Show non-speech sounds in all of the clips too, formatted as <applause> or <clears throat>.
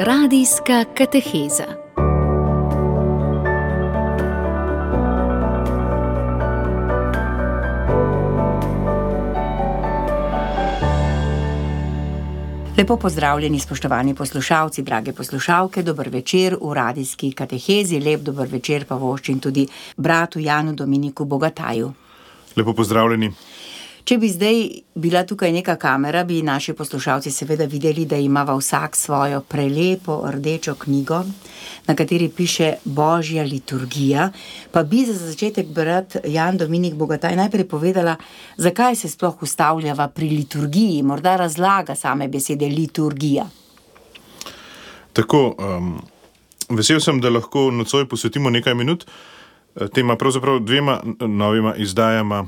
Radijska kateheza. Lepo pozdravljeni, spoštovani poslušalci, drage poslušalke, dober večer v radijski katehezi, lep dober večer pa voščim tudi bratu Janu Dominiku Bogataju. Lepo pozdravljeni. Če bi zdaj bila tukaj neka kamera, bi naši poslušalci seveda videli, da ima vsak svojo prelepo rdečo knjigo, na kateri piše Božja liturgija. Pa bi za začetek brat Jan Dominik Bogataj najprej povedala, zakaj se sploh ustavljava pri liturgiji, morda razlaga same besede liturgija. Tako, um, vesel sem, da lahko nocoj posvetimo nekaj minut eh, tema pravzaprav dvema novima izdajama.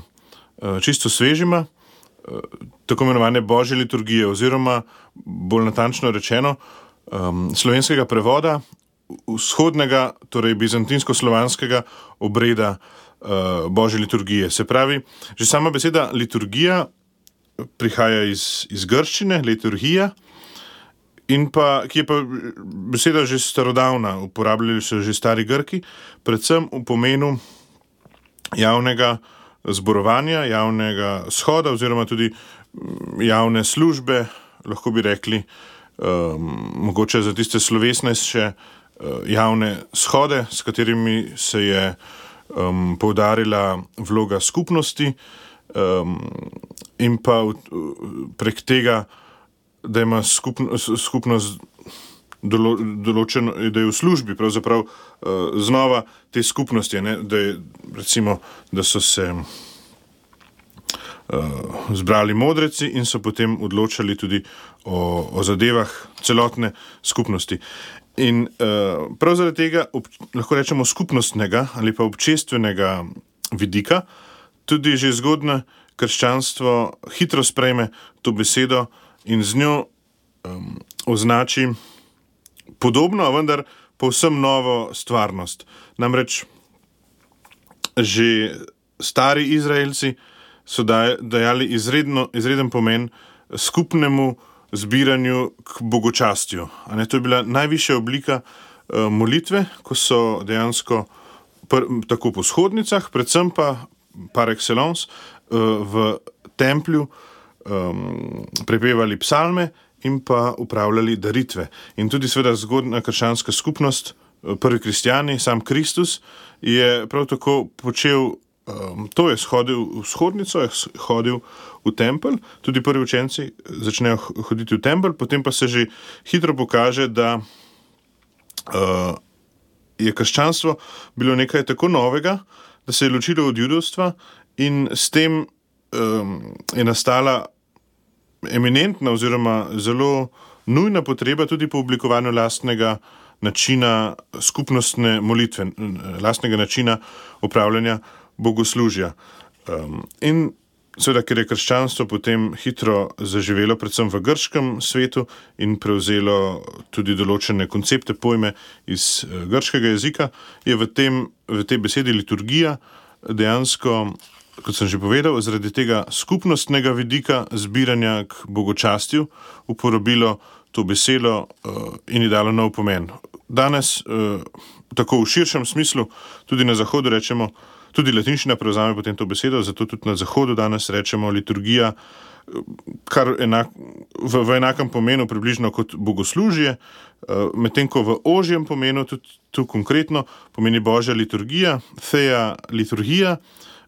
Eh, čisto svežima, eh, tako imenovane božje liturgije, oziroma bolj natančno rečeno, slovenskega prevoda vzhodnega, torej bizantinsko-slovanskega obreda eh, božje liturgije. Se pravi, že sama beseda liturgija prihaja iz, iz grščine, liturgija. In pa, ki je pa beseda že starodavna, uporabljali so že stari Grki, predvsem v pomenu javnega uh, zborovanja, javnega shoda, oziroma tudi mm, javne službe, lahko bi rekli, um, mogoče za tiste slovesnejše uh, javne shode, s katerimi se je um, poudarila vloga skupnosti, um, in pa v, prek tega, da ima skupno, skupnost dolo, določeno, da je v službi, pravzaprav uh, znova te skupnosti, ne, da, je, recimo, da so se uh, zbrali modreci in so potem odločali tudi o, o zadevah celotne skupnosti. In uh, prav zaradi tega, ob, lahko rečemo, skupnostnega ali pa občestvenega vidika, tudi že zgodne krščanstvo hitro sprejme to besedo in z njo um, označi podobno, vendar povsem novo stvarnost. Namreč že stari Izraelci so dajali izredno, izreden pomen skupnemu zbiranju k bogočastju. Ne, to je bila najvišja oblika uh, molitve, ko so dejansko pr, tako po shodnicah, predvsem pa par excellence uh, v templju um, prepevali psalme in pa upravljali daritve. In tudi, seveda, zgodna krščanska skupnost, eh, prvi kristijani, sam Kristus, je prav tako počel. Um, to je shodil v shodnico, je hodil v tempelj, tudi prvi učenci začnejo hoditi v tempelj, potem pa se že hitro pokaže, da uh, je krščanstvo bilo nekaj tako novega, da se je ločilo od judovstva in s tem um, je nastala eminentna oziroma zelo nujna potreba tudi po oblikovanju lastnega načina skupnostne molitve, lastnega načina upravljanja bogoslužja. Um, in seveda, ker je krščanstvo potem hitro zaživelo, predvsem v grškem svetu, in prevzelo tudi določene koncepte, pojme iz uh, grškega jezika, je v, tem, v tej besedi liturgija dejansko kot sem že povedal, zaradi tega skupnostnega vidika zbiranja k bogočastju uporabilo to besedo uh, in ji dalo nov pomen. Danes, uh, tako v širšem smislu, tudi na zahodu rečemo, tudi latinščina prevzame potem to besedo, zato tudi na zahodu danes rečemo liturgija, eh, kar enak, v, v enakem pomenu, približno kot bogoslužje, uh, medtem ko v ožjem pomenu, tudi tu konkretno, pomeni božja liturgija, theja liturgija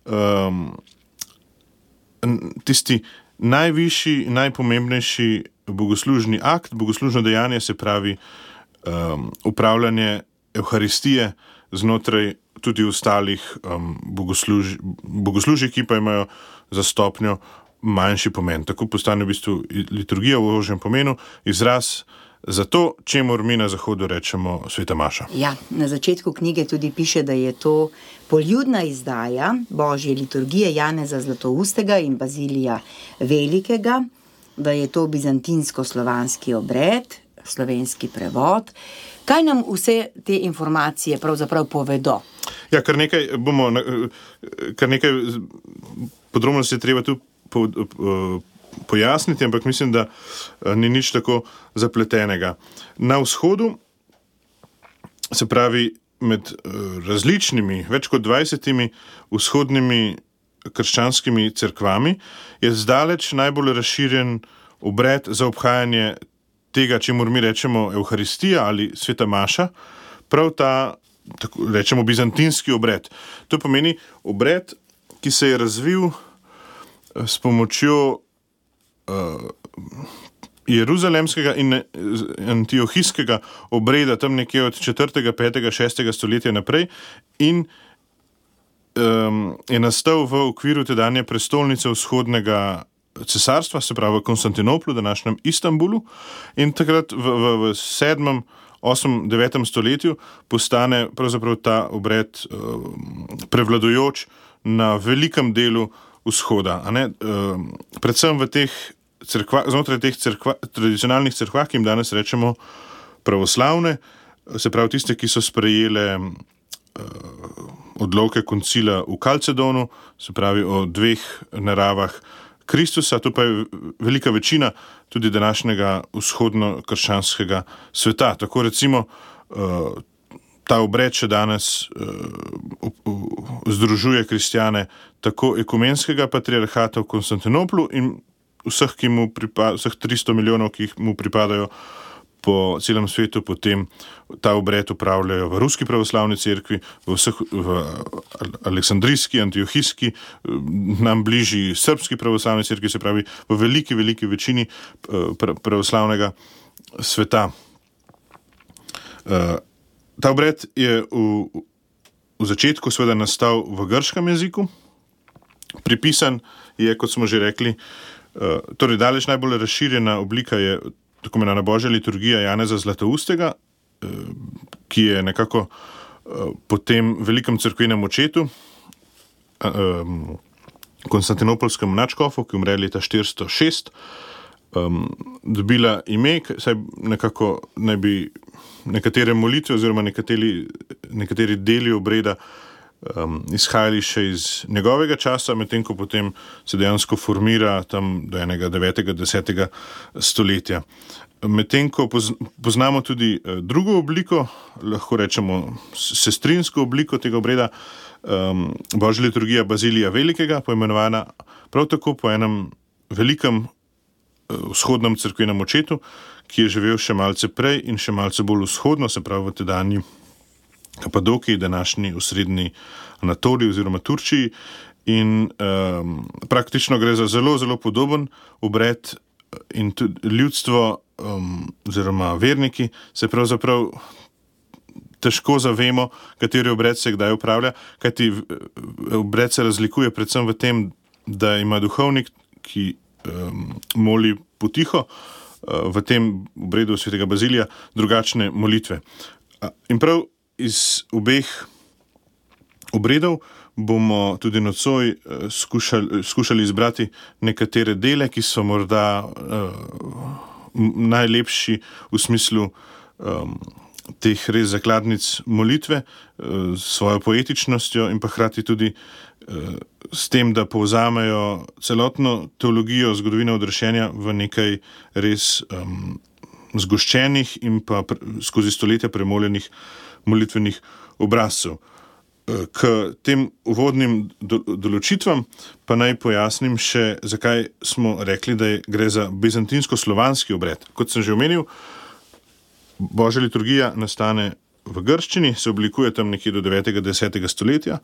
um, tisti najvišji, najpomembnejši bogoslužni akt, bogoslužno dejanje, se pravi um, upravljanje Euharistije znotraj tudi ostalih um, bogoslužij, ki pa imajo za stopnjo manjši pomen. Tako postane v bistvu liturgija v ožjem pomenu izraz za to, čemu mi na zahodu rečemo sveta Maša. Ja, na začetku knjige tudi piše, da je to poljudna izdaja Božje liturgije Janeza Zlatoustega in Bazilija Velikega, da je to bizantinsko-slovanski obred, slovenski prevod. Kaj nam vse te informacije pravzaprav povedo? Ja, kar nekaj, bomo, kar nekaj podrobnosti treba tu pojasniti, ampak mislim, da uh, ni nič tako zapletenega. Na vzhodu, se pravi, med uh, različnimi, več kot 20 vzhodnimi krščanskimi cerkvami, je zdaleč najbolj razširjen obred za obhajanje tega, če moramo mi rečemo Euharistija ali Sveta Maša, prav ta, tako rečemo, bizantinski obred. To pomeni obred, ki se je razvil eh, s pomočjo uh, Jeruzalemskega in antiohijskega obreda, tam nekje od 4., 5., 6. stoletja naprej, in um, je nastal v okviru tedanje prestolnice vzhodnega cesarstva, se pravi v Konstantinoplu, današnjem Istanbulu, in takrat v, v, v 7., 8., 9. stoletju postane ta obred um, prevladujoč na velikem delu vzhoda. Um, predvsem v teh crkva, znotraj teh crkva, tradicionalnih crkva, ki jim danes rečemo pravoslavne, se pravi tiste, ki so sprejele uh, odloke koncila v Kalcedonu, se pravi o dveh naravah Kristusa, to pa je velika večina tudi današnjega vzhodno-krščanskega sveta. Tako recimo uh, ta obred še danes uh, združuje kristjane tako ekumenskega patriarhata v Konstantinoplu in vseh, pripada, vseh 300 milijonov, ki mu pripadajo po celem svetu, potem ta obred upravljajo v Ruski pravoslavni cerkvi, v, vseh, v Aleksandrijski, Antiohijski, nam bližji Srpski pravoslavni cerkvi, se pravi v veliki, veliki večini eh, pravoslavnega sveta. Ta obred je v, v začetku seveda nastal v grškem jeziku, pripisan je, kot smo že rekli, eh, torej daleč najbolj razširjena oblika je tako imenovana Božja liturgija Janeza Zlatoustega, eh, ki je nekako eh, po tem velikem crkvenem očetu, eh, Konstantinopolskem načkofu, ki umre leta 406, dobila ime, saj nekako naj bi nekatere molitve oziroma nekateri, nekateri deli obreda um, izhajali še iz njegovega časa, medtem ko potem se dejansko formira tam do enega 9. in 10. stoletja. Medtem ko poznamo tudi eh, drugo obliko, lahko rečemo sestrinsko obliko tega obreda, um, Božja liturgija Bazilija Velikega, poimenovana prav tako po enem velikem vzhodnem crkvenem očetu, ki je živel še malce prej in še malce bolj vzhodno, se pravi v tedajni Kapadokiji, današnji osrednji Anatoliji oziroma Turčiji. In um, praktično gre za zelo, zelo podoben obred, eh, in tudi ljudstvo, um, oziroma verniki, se pravzaprav težko zavemo, kateri obred se kdaj upravlja, kajti obred se razlikuje predvsem v tem, da ima duhovnik, ki um, moli potiho, uh, v tem obredu svetega Bazilija, drugačne molitve. In prav iz obeh obredov bomo tudi nocoj eh, skušali, skušali izbrati nekatere dele, ki so morda uh, najlepši v smislu um, teh res zakladnic molitve, uh, s svojo poetičnostjo in pa hkrati tudi uh, s tem, da povzamejo celotno teologijo zgodovine odrešenja v nekaj res um, zgoščenih in pa pre, skozi stoletja premoljenih molitvenih obrazcev. Eh, k tem uvodnim določitvam pa naj pojasnim še, zakaj smo rekli, da je, gre za bizantinsko-slovanski obred. Kot sem že omenil, božja liturgija nastane v grščini, se oblikuje tam nekje do 9. in 10. stoletja.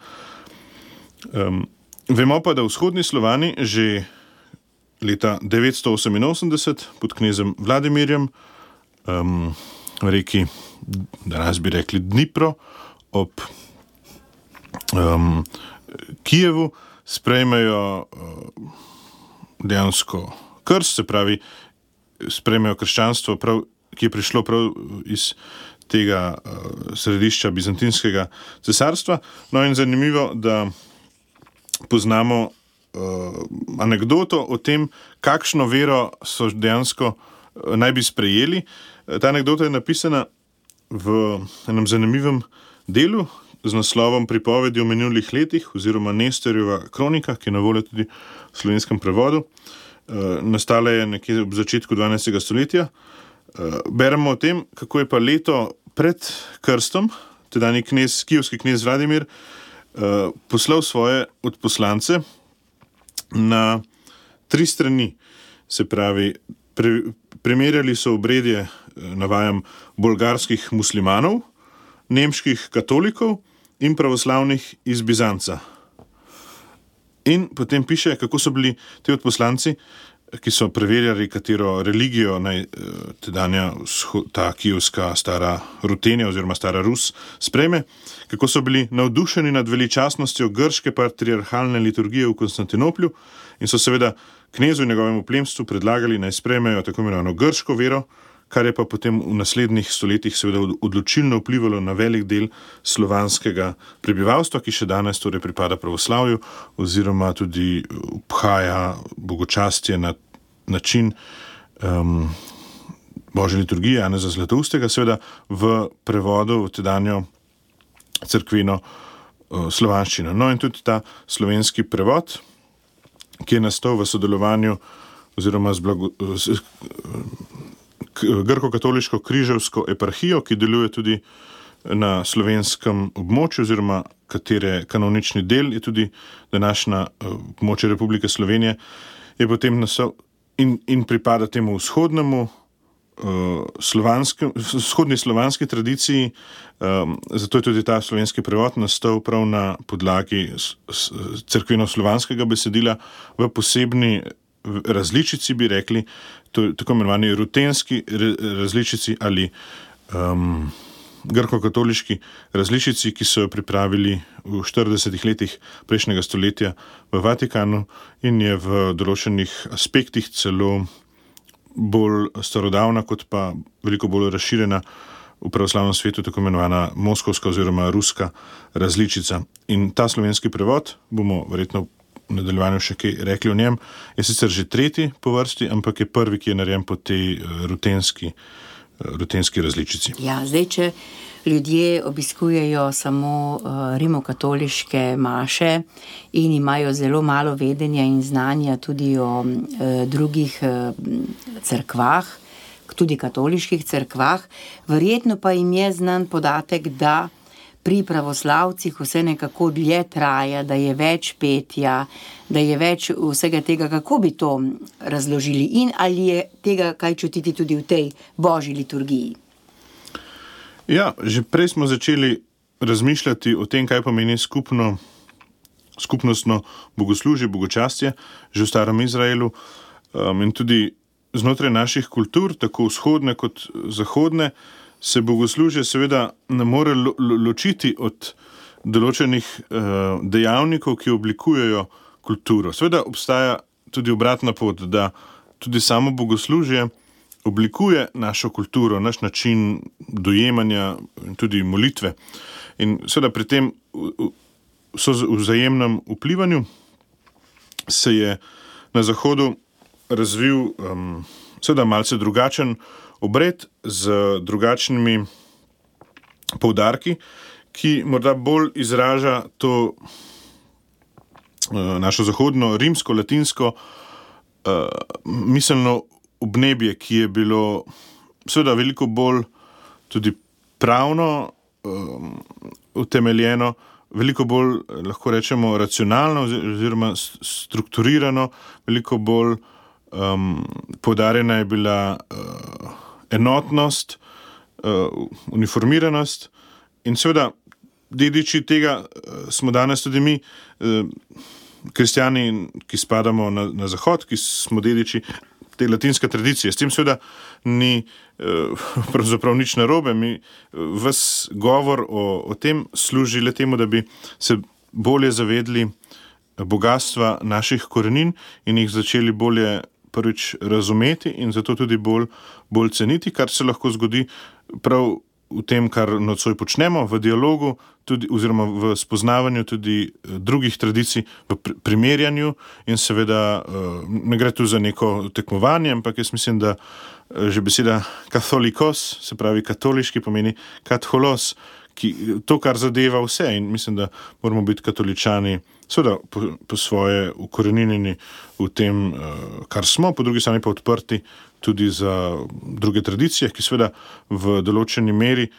Um, vemo pa, da vzhodni slovani že leta 988 pod knezem Vladimirjem um, reki danes bi rekli Dnipro, ob um, Kijevu, sprejmejo uh, dejansko krst, se pravi, sprejmejo krščanstvo, prav, ki je prišlo prav iz tega uh, središča Bizantinskega cesarstva. No, in zanimivo, da poznamo uh, anegdoto o tem, kakšno vero so dejansko uh, naj bi sprejeli. Ta anekdota je napisana v enem zanimivem delu z naslovom Pripovedi o minulih letih, oziroma Nesterjeva kronika, ki je na voljo tudi v slovenskem prevodu. nastala je nekje v začetku 12. stoletja. Beremo o tem, kako je pa leto pred krstom, teda nek knez, kijovski knez Vladimir, poslal svoje odposlance na tri strani. Se pravi, pre, primerjali so obredje, navajam, bolgarskih muslimanov, nemških katolikov in pravoslavnih iz Bizanca. In potem piše, kako so bili ti odposlanci, ki so preverjali, katero religijo naj tedanja ta kijovska stara rutenja oziroma stara Rus spreme, kako so bili navdušeni nad veličastnostjo grške patriarhalne liturgije v Konstantinoplju in so seveda knezu in njegovemu plemstvu predlagali naj spremejo tako imenovano grško vero, kar je pa potem v naslednjih stoletjih seveda odločilno vplivalo na velik del slovanskega prebivalstva, ki še danes torej pripada pravoslavju oziroma tudi obhaja bogočastje na način um, božje liturgije, a ne za zlatoustega, seveda v prevodu v tedanjo crkveno uh, slovanščino. No in tudi ta slovenski prevod, ki je nastal v sodelovanju oziroma z blago, z, grko-katoliško križevsko eparhijo, ki deluje tudi na slovenskem območju, oziroma katere kanonični del je tudi današnja območje Republike Slovenije, je potem nasel in, in pripada temu vzhodnemu. Vzhodni slovanski tradiciji, um, zato je tudi ta slovenski prevod nastal prav na podlagi crkveno-slovanskega besedila v posebni različici, bi rekli, tako imenovani rutenski različici ali um, grko-katoliški različici, ki so jo pripravili v 40-ih letih prejšnjega stoletja v Vatikanu in je v določenih aspektih celo bolj starodavna, kot pa veliko bolj razširjena. V pravoslavnem svetu tako imenovana moskovska oziroma ruska različica. In ta slovenski prevod bomo verjetno v nadaljevanju še kaj rekli o njem. Je sicer že tretji po vrsti, ampak je prvi, ki je narejen po tej uh, rutenski, uh, rutenski različici. Ja, zdaj, če ljudje obiskujejo samo uh, rimokatoliške maše in imajo zelo malo vedenja in znanja tudi o uh, drugih uh, crkvah, tudi katoliških crkvah, verjetno pa jim je znan podatek, da pri pravoslavcih vse nekako dlje traja, da je več petja, da je več vsega tega, kako bi to razložili in ali je tega kaj čutiti tudi v tej božji liturgiji. Ja, že prej smo začeli razmišljati o tem, kaj pomeni skupno, skupnostno bogoslužje, bogočastje, že v starem Izraelu um, in tudi znotraj naših kultur, tako vzhodne kot zahodne se bogoslužje seveda ne more lo, lo, ločiti od določenih uh, dejavnikov, ki oblikujejo kulturo. Seveda obstaja tudi obratna pot, da tudi samo bogoslužje oblikuje našo kulturo, naš način dojemanja in tudi molitve. In seveda pri tem so vzajemnem vplivanju se je na Zahodu razvil um, seveda malce drugačen obred z drugačnimi poudarki, ki morda bolj izraža to uh, našo zahodno, rimsko, latinsko uh, miselno obnebje, ki je bilo seveda veliko bolj tudi pravno um, utemeljeno. Veliko bolj, lahko rečemo, racionalno, oziroma strukturirano, veliko bolj um, podarjena je bila uh, enotnost, uh, uniformiranost in seveda, dediči tega uh, smo danes tudi mi, uh, kristijani, ki spadamo na, na zahod, ki smo dediči te latinske tradicije. S tem seveda ni <laughs> pravzaprav nič narobe, mi ves govor o, o tem služi le temu, da bi se bolje zavedli. Bogatstva naših korenin in jih začeli bolje prvič razumeti in zato tudi bolj, bolj ceniti, kar se lahko zgodi prav v tem, kar nocoj počnemo, v dialogu, tudi, oziroma v spoznavanju tudi eh, drugih tradicij, v primerjanju in seveda eh, ne gre tu za neko tekmovanje, ampak jaz mislim, da eh, že beseda katolikos, se pravi katoliški, pomeni katholos, ki, to, kar zadeva vse. In mislim, da moramo biti katoličani, seveda po, po svoje ukorenjeni v tem, uh, kar smo, po drugi strani pa odprti tudi za druge tradicije, ki seveda v določeni meri,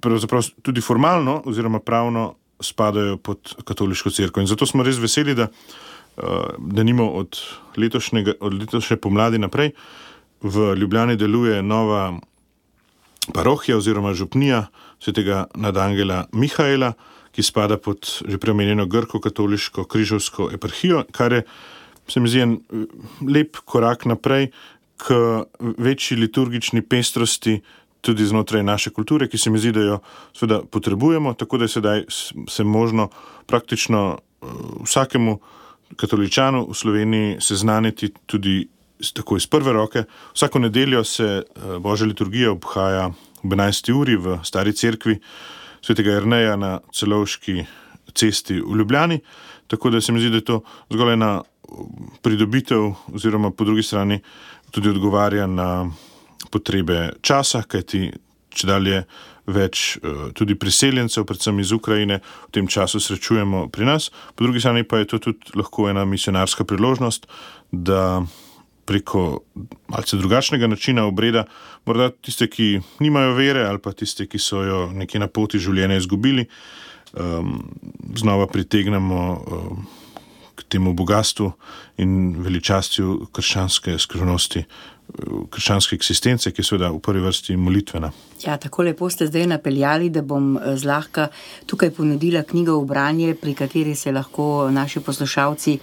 pravzaprav tudi formalno oziroma pravno, spadajo pod katoliško crkvo. In zato smo res veseli, da, uh, da nimo od, od letošnje pomladi naprej v Ljubljani deluje nova parohija oziroma župnija svetega nadangela Mihajla, ki spada pod že preomenjeno grko-katoliško križovsko eparhijo, kar je, se mi zdi, en eh, lep korak naprej k večji liturgični pestrosti tudi znotraj naše kulture, ki se mi zdi, da jo seveda potrebujemo, tako da je sedaj se možno praktično eh, vsakemu katoličanu v Sloveniji seznaniti tudi tako iz prve roke. Vsako nedeljo se eh, Božja liturgija obhaja ob 11. uri v Stari cerkvi svetega Erneja na celovški cesti v Ljubljani. Tako da se mi zdi, da je to zgolj ena pridobitev, oziroma po drugi strani tudi odgovarja na potrebe časa, kajti če dalje več eh, tudi priseljencev, predvsem iz Ukrajine, v tem času srečujemo pri nas. Po drugi strani pa je to tudi lahko ena misionarska priložnost, da preko malce drugačnega načina obreda, morda tiste, ki nimajo vere ali pa tiste, ki so jo nekje na poti življenja izgubili, um, znova pritegnemo um, k temu bogatstvu in veličastju krščanske skrivnosti. Krščanske eksistence, ki je seveda v prvi vrsti molitvena. Ja, tako lepo ste zdaj napeljali, da bom eh, zlahka tukaj ponudila knjigo v branje, pri kateri se lahko naši poslušalci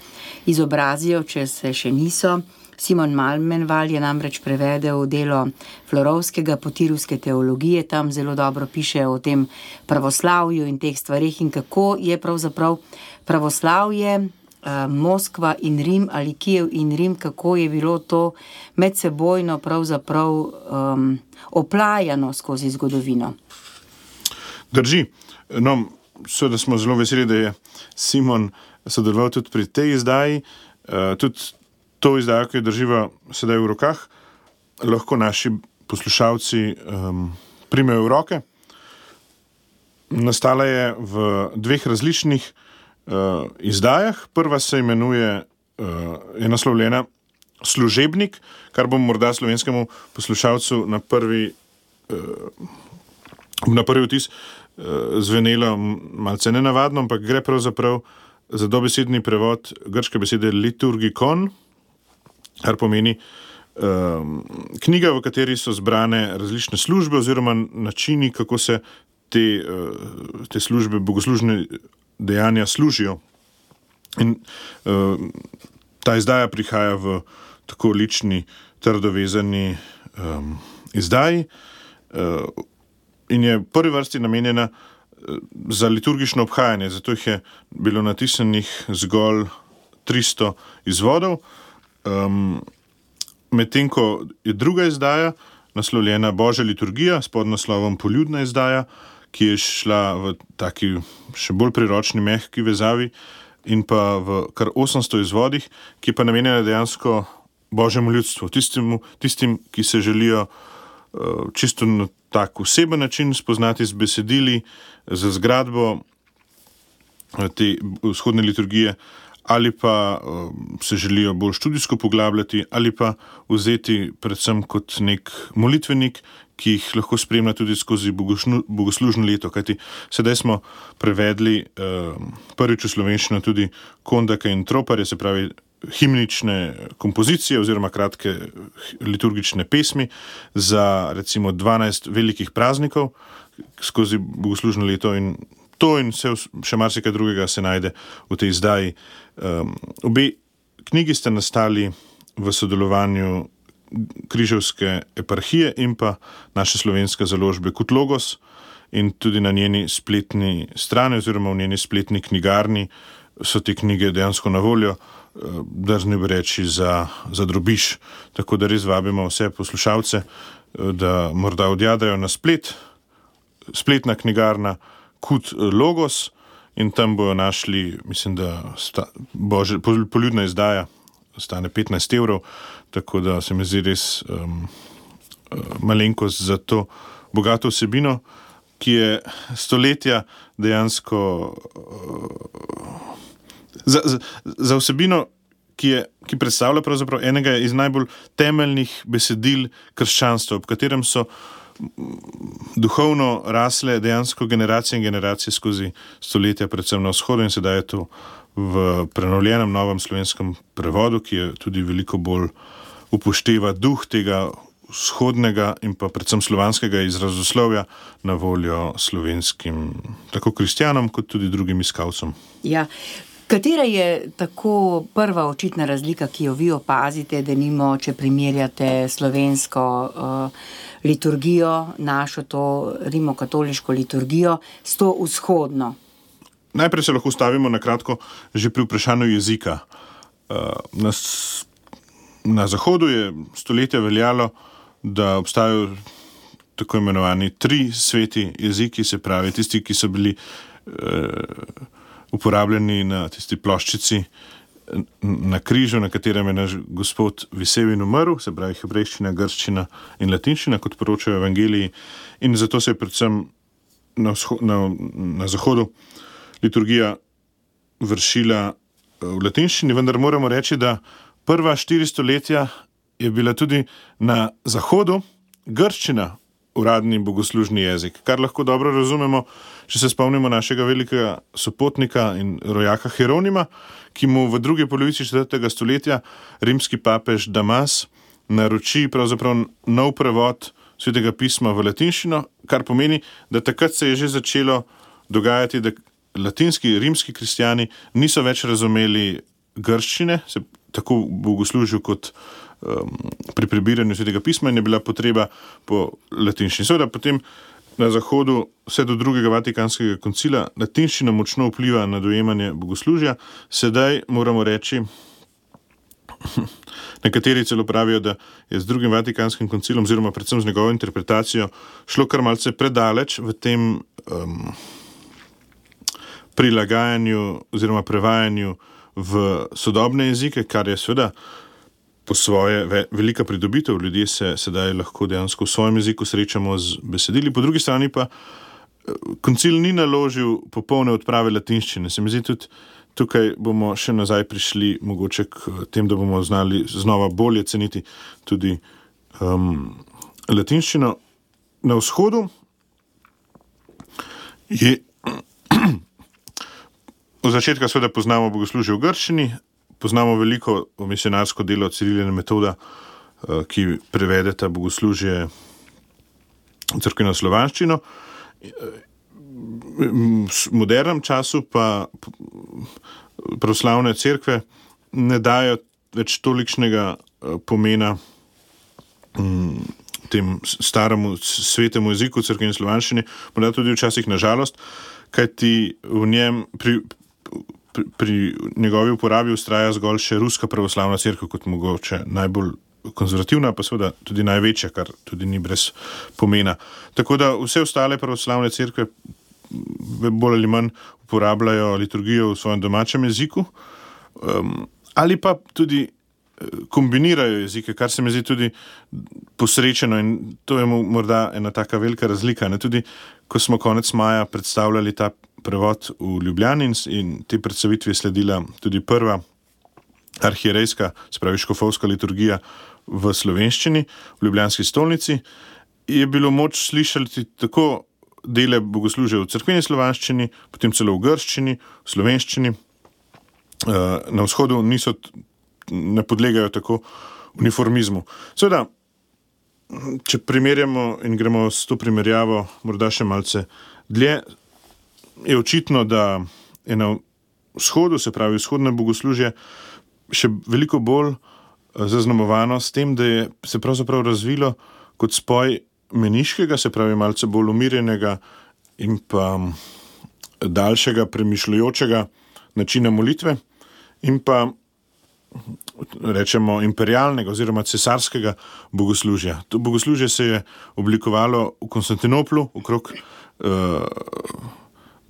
izobrazijo, če se še niso. Simon Malmenval je namreč prevedel delo florovskega potiruske teologije, tam zelo dobro piše o tem pravoslavju in teh stvarih in kako je pravzaprav pravoslavje. Eh, Moskva in Rim ali Kijev in Rim, kako je bilo to medsebojno pravzaprav um, oplajano skozi zgodovino. Drži. No, seveda smo zelo veseli, da je Simon sodeloval tudi pri tej izdaji. Uh, tudi to izdajo, ki jo drživa sedaj v rokah, lahko naši poslušalci um, primejo v roke. Nastala je v dveh različnih uh, izdajah. Prva se imenuje, uh, je naslovljena Služebnik, kar bo morda slovenskemu poslušalcu na prvi, uh, na prvi vtis uh, zvenelo malce nenavadno, ampak gre pravzaprav za dobesedni prevod grške besede liturgikon kar pomeni um, knjiga, v kateri so zbrane različne službe oziroma načini, kako se te, uh, te službe, bogoslužne dejanja služijo. In uh, ta izdaja prihaja v tako lični, trdovezani um, izdaji uh, in je v prvi vrsti namenjena za liturgično obhajanje, zato jih je bilo natisnjenih zgolj 300 izvodov. Um, Medtem ko je druga izdaja, naslovljena Božja liturgija s podnaslovom Poljudna izdaja, ki je šla v taki še bolj priročni, mehki vezavi in pa v kar 800 izvodih, ki pa namenjena dejansko Božjemu ljudstvu, tistim, tistim ki se želijo uh, čisto na tak oseben način spoznati z besedili, z zgradbo uh, te vzhodne liturgije ali pa uh, se želijo bolj študijsko poglabljati, ali pa vzeti predvsem kot nek molitvenik, ki jih lahko spremlja tudi skozi bogoslužno leto. Kajti sedaj smo prevedli uh, prvič v slovenščino tudi kondake in troparje, se pravi. Himnične kompozicije, oziroma kratke liturgične pesmi za recimo 12 velikih praznikov skozi bogoslužno leto, in to in vse, še marsikaj drugega se najde v tej izdaji. Um, obe knjigi ste nastali v sodelovanju Križevske eparhije in pa naše slovenske založbe kot Logos, in tudi na njeni spletni strani, oziroma v njeni spletni knjigarni, so te knjige dejansko na voljo, da ne bi reči za, za drobiš. Tako da res vabimo vse poslušalce, da morda odjadajo na splet, spletna knjigarna kot Logos in tam bojo našli, mislim, da sta, bože, poljudna izdaja stane 15 evrov, tako da se mi zdi res um, uh, malenkost za to bogato vsebino. ki je stoletja dejansko uh, za, za, za vsebino, ki, je, ki predstavlja enega iz najbolj temeljnih besedil krščanstva, ob katerem so duhovno rasle dejansko generacije in generacije skozi stoletja, predvsem na vzhodu in sedaj je to v prenovljenem novem slovenskem prevodu, ki je tudi veliko bolj upošteva duh tega vzhodnega in pa predvsem slovanskega izrazoslovja na voljo slovenskim, tako kristjanom, kot tudi drugim iskalcem. Ja. Katera je tako prva očitna razlika, ki jo vi opazite, da nimo, če primerjate slovensko uh, liturgijo, našo to rimokatoliško liturgijo, s to vzhodno? Najprej se lahko stavimo na kratko že pri vprašanju jezika. Uh, na, na Zahodu je stoletja veljalo, da obstajajo tako imenovani tri sveti jeziki, se pravi tisti, ki so bili uh, uporabljeni na tisti ploščici na križu, na katerem je naš gospod visel in umrl, se pravi hebrejščina, grščina in latinščina, kot poročajo evangeliji. In zato se je predvsem na, na, na zahodu liturgija vršila eh, v latinščini, vendar moramo reči, da prva štiri stoletja je bila tudi na zahodu grščina uradni bogoslužni jezik, kar lahko dobro razumemo, če se spomnimo našega velikega sopotnika in rojaka Hieronima, ki mu v drugi polovici 4. stoletja rimski papež Damas naroči nov prevod svetega pisma v latinščino, kar pomeni, da takrat se je že začelo dogajati, da latinski, rimski kristijani niso več razumeli grščine, se tako bogoslužijo kot um, pri prebiranju svetega pisma, in je bila potreba po latinščini. Seveda, potem na Zahodu, vse do drugega Vatikanskega koncila, latinščina močno vpliva na dojemanje bogoslužja. Sedaj moramo reči, <laughs> nekateri celo pravijo, da je z drugim Vatikanskim koncilom, oziroma predvsem z njegovo interpretacijo, šlo kar malce predaleč v tem um, prilagajanju oziroma prevajanju v sodobne jezike, kar je seveda po svoje ve, velika pridobitev. Ljudje se sedaj lahko dejansko v svojem jeziku srečamo z besedili, po drugi strani pa eh, koncil ni naložil popolne odprave latinščine. Se mi zdi tudi. Tukaj bomo še nazaj prišli, mogoče k tem, da bomo znali znova bolje ceniti tudi um, latinščino. Na vzhodu je <clears throat> od začetka, seveda, poznamo bogoslužje v Grčiji, poznamo veliko misionarsko delo Ciriljene metode, eh, ki prevede ta bogoslužje v crkveno slovanščino. V modernem času pa pravoslavne cerkve ne dajo več tolikšnega eh, pomena mm, tem staremu svetemu jeziku, crkveni slovanščini, morda tudi včasih nažalost, kajti v njem pri, pri, pri njegovi uporabi ustraja zgolj še Ruska pravoslavna crkva, kot mogoče najbolj konzervativna, pa seveda tudi največja, kar tudi ni brez pomena. Tako da vse ostale pravoslavne crkve bolj ali manj uporabljajo liturgijo v svojem domačem jeziku, um, ali pa tudi eh, kombinirajo jezike, kar se mi zdi tudi posrečeno in to je morda ena taka velika razlika. Ne? Tudi ko smo konec maja predstavljali ta prevod v Ljubljani in te predstavitve sledila tudi prva arhierejska, spravi škofovska liturgija v slovenščini, v Ljubljanski stolnici, je bilo moč slišati tako dele bogoslužja v crkveni slovanščini, potem celo v grščini, v slovenščini. Eh, na vzhodu niso, ne podlegajo tako uniformizmu. Seveda, če primerjamo in gremo s to primerjavo, morda še malce dlje, je očitno, da je na vzhodu, se pravi vzhodne bogoslužje, še veliko bolj eh, zaznamovano s tem, da je se pravzaprav razvilo kot spoj meniškega, se pravi malce bolj umirjenega in pa mm, daljšega premišljujočega načina molitve in pa rečemo imperialnega oziroma cesarskega bogoslužja. To bogoslužje se je oblikovalo v Konstantinoplu okrog uh,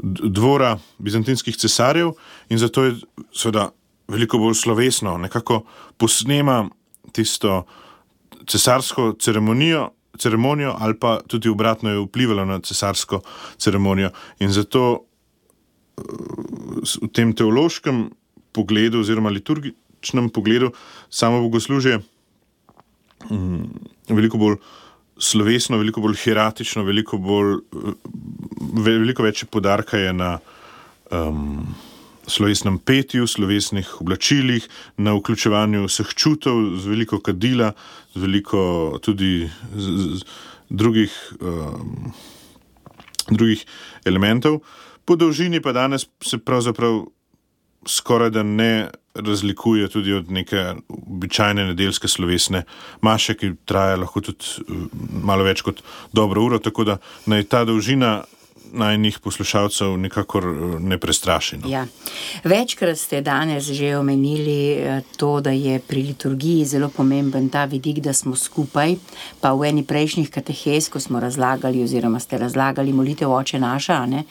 dvora bizantinskih cesarjev in zato je seveda veliko bolj slovesno, nekako posnema tisto cesarsko ceremonijo, ceremonijo, ali pa tudi obratno je vplivalo na cesarsko ceremonijo. In zato eh, v tem teološkem pogledu, oziroma liturgičnem pogledu, samo bogoslužje mm, veliko bolj slovesno, veliko bolj hieratično, veliko, bolj, veliko več podarka je na um, slovesnem petju, slovesnih oblačilih, na vključevanju vseh čutov, z veliko kadila, z veliko tudi z, z drugih, um, drugih elementov. Po dolžini pa danes se pravzaprav skoraj da ne razlikuje tudi od neke običajne nedeljske slovesne maše, ki traja lahko tudi eh, malo več kot dobro uro, tako da naj ta dolžina najnih poslušalcev nikakor eh, ne prestraši. No. Ja. Večkrat ste danes že omenili eh, to, da je pri liturgiji zelo pomemben ta vidik, da smo skupaj. Pa v eni prejšnjih katehez, ko smo razlagali, oziroma ste razlagali molitev Oče naša, ne?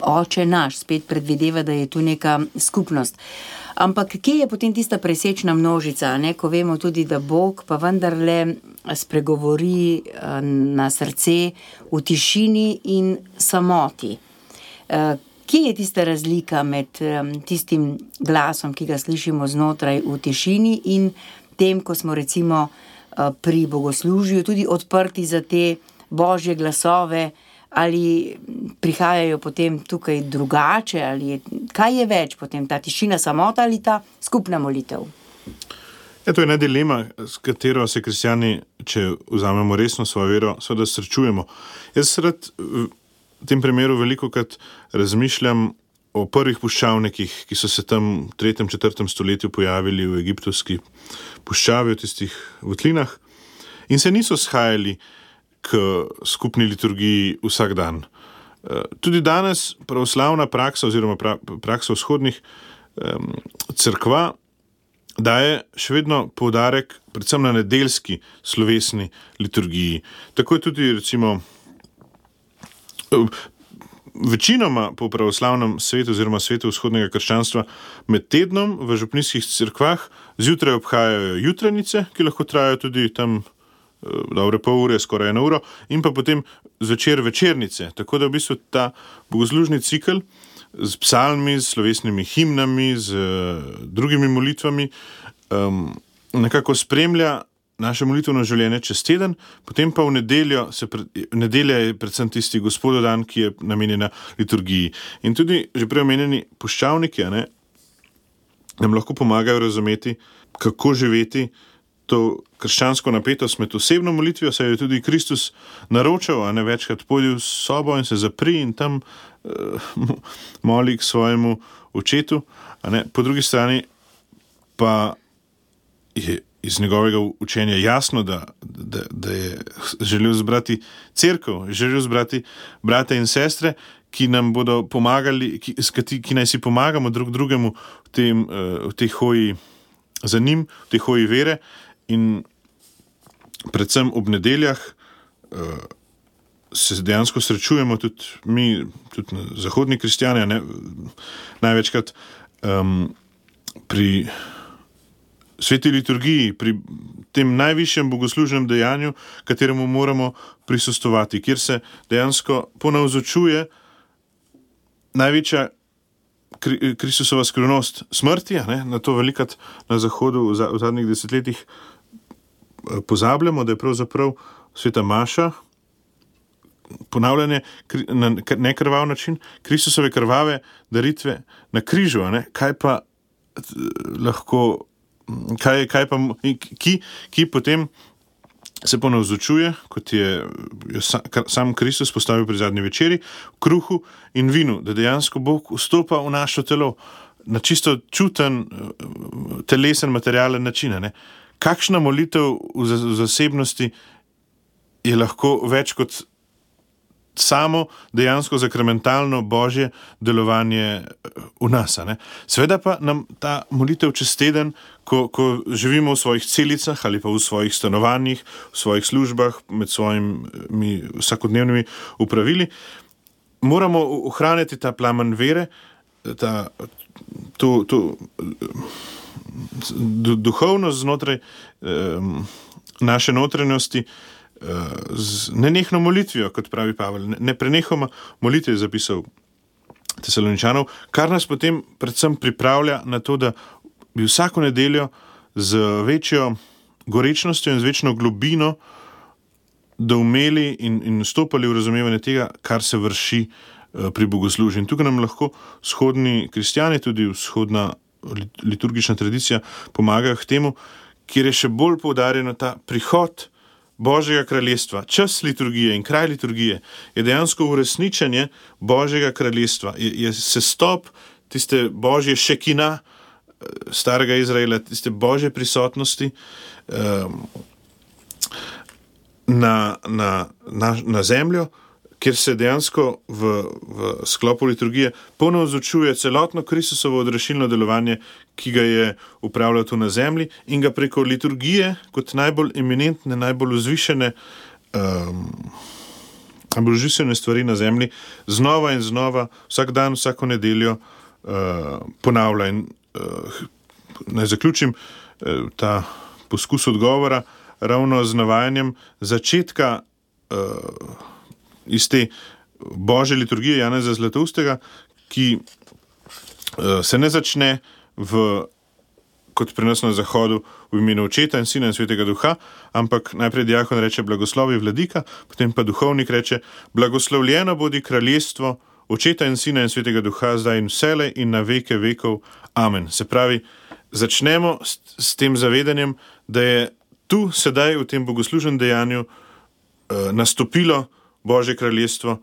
Oče naš spet predvideva, da je tu neka skupnost. Ampak kje je potem tista presečna množica, ne? ko vemo tudi, da Bog pa vendarle spregovori eh, na srce v tišini in samoti. Eh, kje je tista razlika med eh, tistim glasom, ki ga slišimo znotraj v tišini in tem, ko smo recimo pri bogoslužju tudi odprti za te božje glasove? Ali prihajajo potem tukaj drugače, ali je, kaj je več, potem ta tišina, samota ali ta skupna molitev. Ja, to je ena dilema, s katero se kristijani, če vzamemo resno svojo vero, seveda srečujemo. Jaz rad v tem primeru veliko krat razmišljam o prvih puščavnikih, ki so se tam v 3. in 4. stoletju pojavili v egiptovski puščavi, v tistih votlinah, in se niso shajali k skupni liturgiji vsak dan. Eh, tudi danes pravoslavna praksa, oziroma praksa vzhodnih crkva, daje še vedno poudarek predvsem na nedeljski slovesni liturgiji. Tako je tudi, recimo, eh, večinoma po pravoslavnem svetu, oziroma svetu vzhodnega krščanstva, med tednom v župnijskih crkvah zjutraj obhajajo jutrajnice, ki lahko trajajo tudi tam dobre pol ure, skoraj eno uro, in pa potem zvečer večernice. Tako da v bistvu ta bogoslužni cikl z psalmi, z slovesnimi himnami, z uh, drugimi molitvami um, nekako spremlja. Naše molitveno življenje čez teden, potem pa v nedeljo, pre, nedelja je predvsem tisti gospodo dan, ki je namenjena liturgiji. In tudi že prej omenjeni puščavniki ne, nam lahko pomagajo razumeti, kako živeti to krščansko napetost med osebno molitvijo, saj je tudi Kristus naročal, a ne večkrat pojdi v sobo in se zapri in tam uh, <laughs> moli k svojemu očetu. Po drugi strani pa je iz njegovega učenja jasno, da, da, da je želel zbrati crkvo, želel zbrati brate in sestre. Ki nam bodo pomagali, ki, ki naj si pomagamo drug drugemu v, tem, v tej hoji za njim, v tej hoji vere, In predvsem ob nedeljah uh, se dejansko srečujemo tudi mi, tudi zahodni kristijani, ne, največkrat um, pri sveti liturgiji, pri tem najvišjem bogoslužnem dejanju, kateremu moramo prisustovati, kjer se dejansko ponavzočuje največja. Kristusova skrivnost smrti, ne, na to velikrat na Zahodu v, za, v zadnjih desetletjih pozabljamo, da je pravzaprav sveta Maša ponavljanje na nekrvav način, Kristusove krvave daritve na križu, kaj pa lahko, kaj, kaj pa, ki, ki potem. Se ponavzočuje, kot je sam Kristus postavil pri zadnji večeri, v kruhu in vinu, da dejansko Bog vstopa v naše telo na čisto čuten, telesen, materialen način. Ne? Kakšna molitev v zasebnosti je lahko več kot samo dejansko zakramentalno božje delovanje eh, v nas. Sveda pa nam ta molitev čez teden, ko, ko živimo v svojih celicah ali pa v svojih stanovanjih, v svojih službah, med svojimi vsakodnevnimi upravili, moramo ohraniti ta plamen vere, ta, to. to duhovnost znotraj um, naše notranjosti z nenehno molitvijo, kot pravi Pavel, ne prenehoma molitve je zapisal Tesaloničanov, kar nas potem predvsem pripravlja na to, da bi vsako nedeljo z večjo gorečnostjo in z večjo globino doumeli in, in stopili v razumevanje tega, kar se vrši uh, pri bogoslužju. In tukaj nam lahko vzhodni kristijani, tudi vzhodna liturgična tradicija, pomagajo k temu, kjer je še bolj poudarjeno ta prihod. Božjega kraljestva, čas liturgije in kraj liturgije je dejansko uresničenje Božjega kraljestva, je, je sestop tiste božje šekina, eh, starega Izraela, tiste božje prisotnosti um, na, na, na, na zemljo, kjer se dejansko v, v sklopu liturgije ponovno ozučuje celotno Kristusovo odrešilno delovanje, ki ga je upravljal tu na zemlji in ga preko liturgije, kot najbolj eminentne, najbolj vzvišene. Um, Najbolj živčne stvari na zemlji, znova in znova, vsak dan, vsako nedeljo, uh, ponavlja. In, uh, naj zaključim uh, ta poskus odgovora ravno z navajanjem začetka. Uh, iz te božje liturgije Janeza Zlatoustega, ki uh, se ne začne v, kot pri nas na Zahodu v imenu Očeta in Sina in Svetega Duha, ampak najprej diakon reče blagoslovi vladika, potem pa duhovnik reče blagoslovljeno bodi kraljestvo Očeta in Sina in Svetega Duha zdaj in vsele in na veke vekov. Amen. Se pravi, začnemo s, s tem zavedanjem, da je tu sedaj v tem bogoslužnem dejanju uh, nastopilo Božje kraljestvo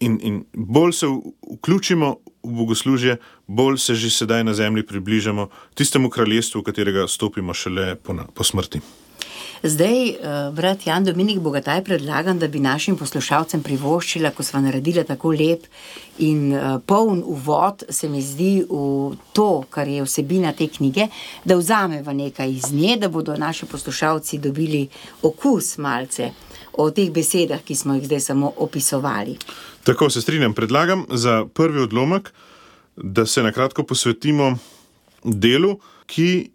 in, in bolj se vključimo v bogoslužje, bolj se že sedaj na zemlji približamo tistemu kraljestvu, v katerega stopimo šele po, po smrti. Zdaj, eh, brat Jan Dominik Bogataj, predlagam, da bi našim poslušalcem privoščila, ko smo naredili tako lep in eh, poln uvod, se mi zdi v to, kar je vsebina te knjige, da vzameva nekaj iz nje, da bodo naši poslušalci dobili okus malce o teh besedah, ki smo jih zdaj samo opisovali. Tako se strinjam. Predlagam za prvi odlomek, da se na kratko posvetimo delu, ki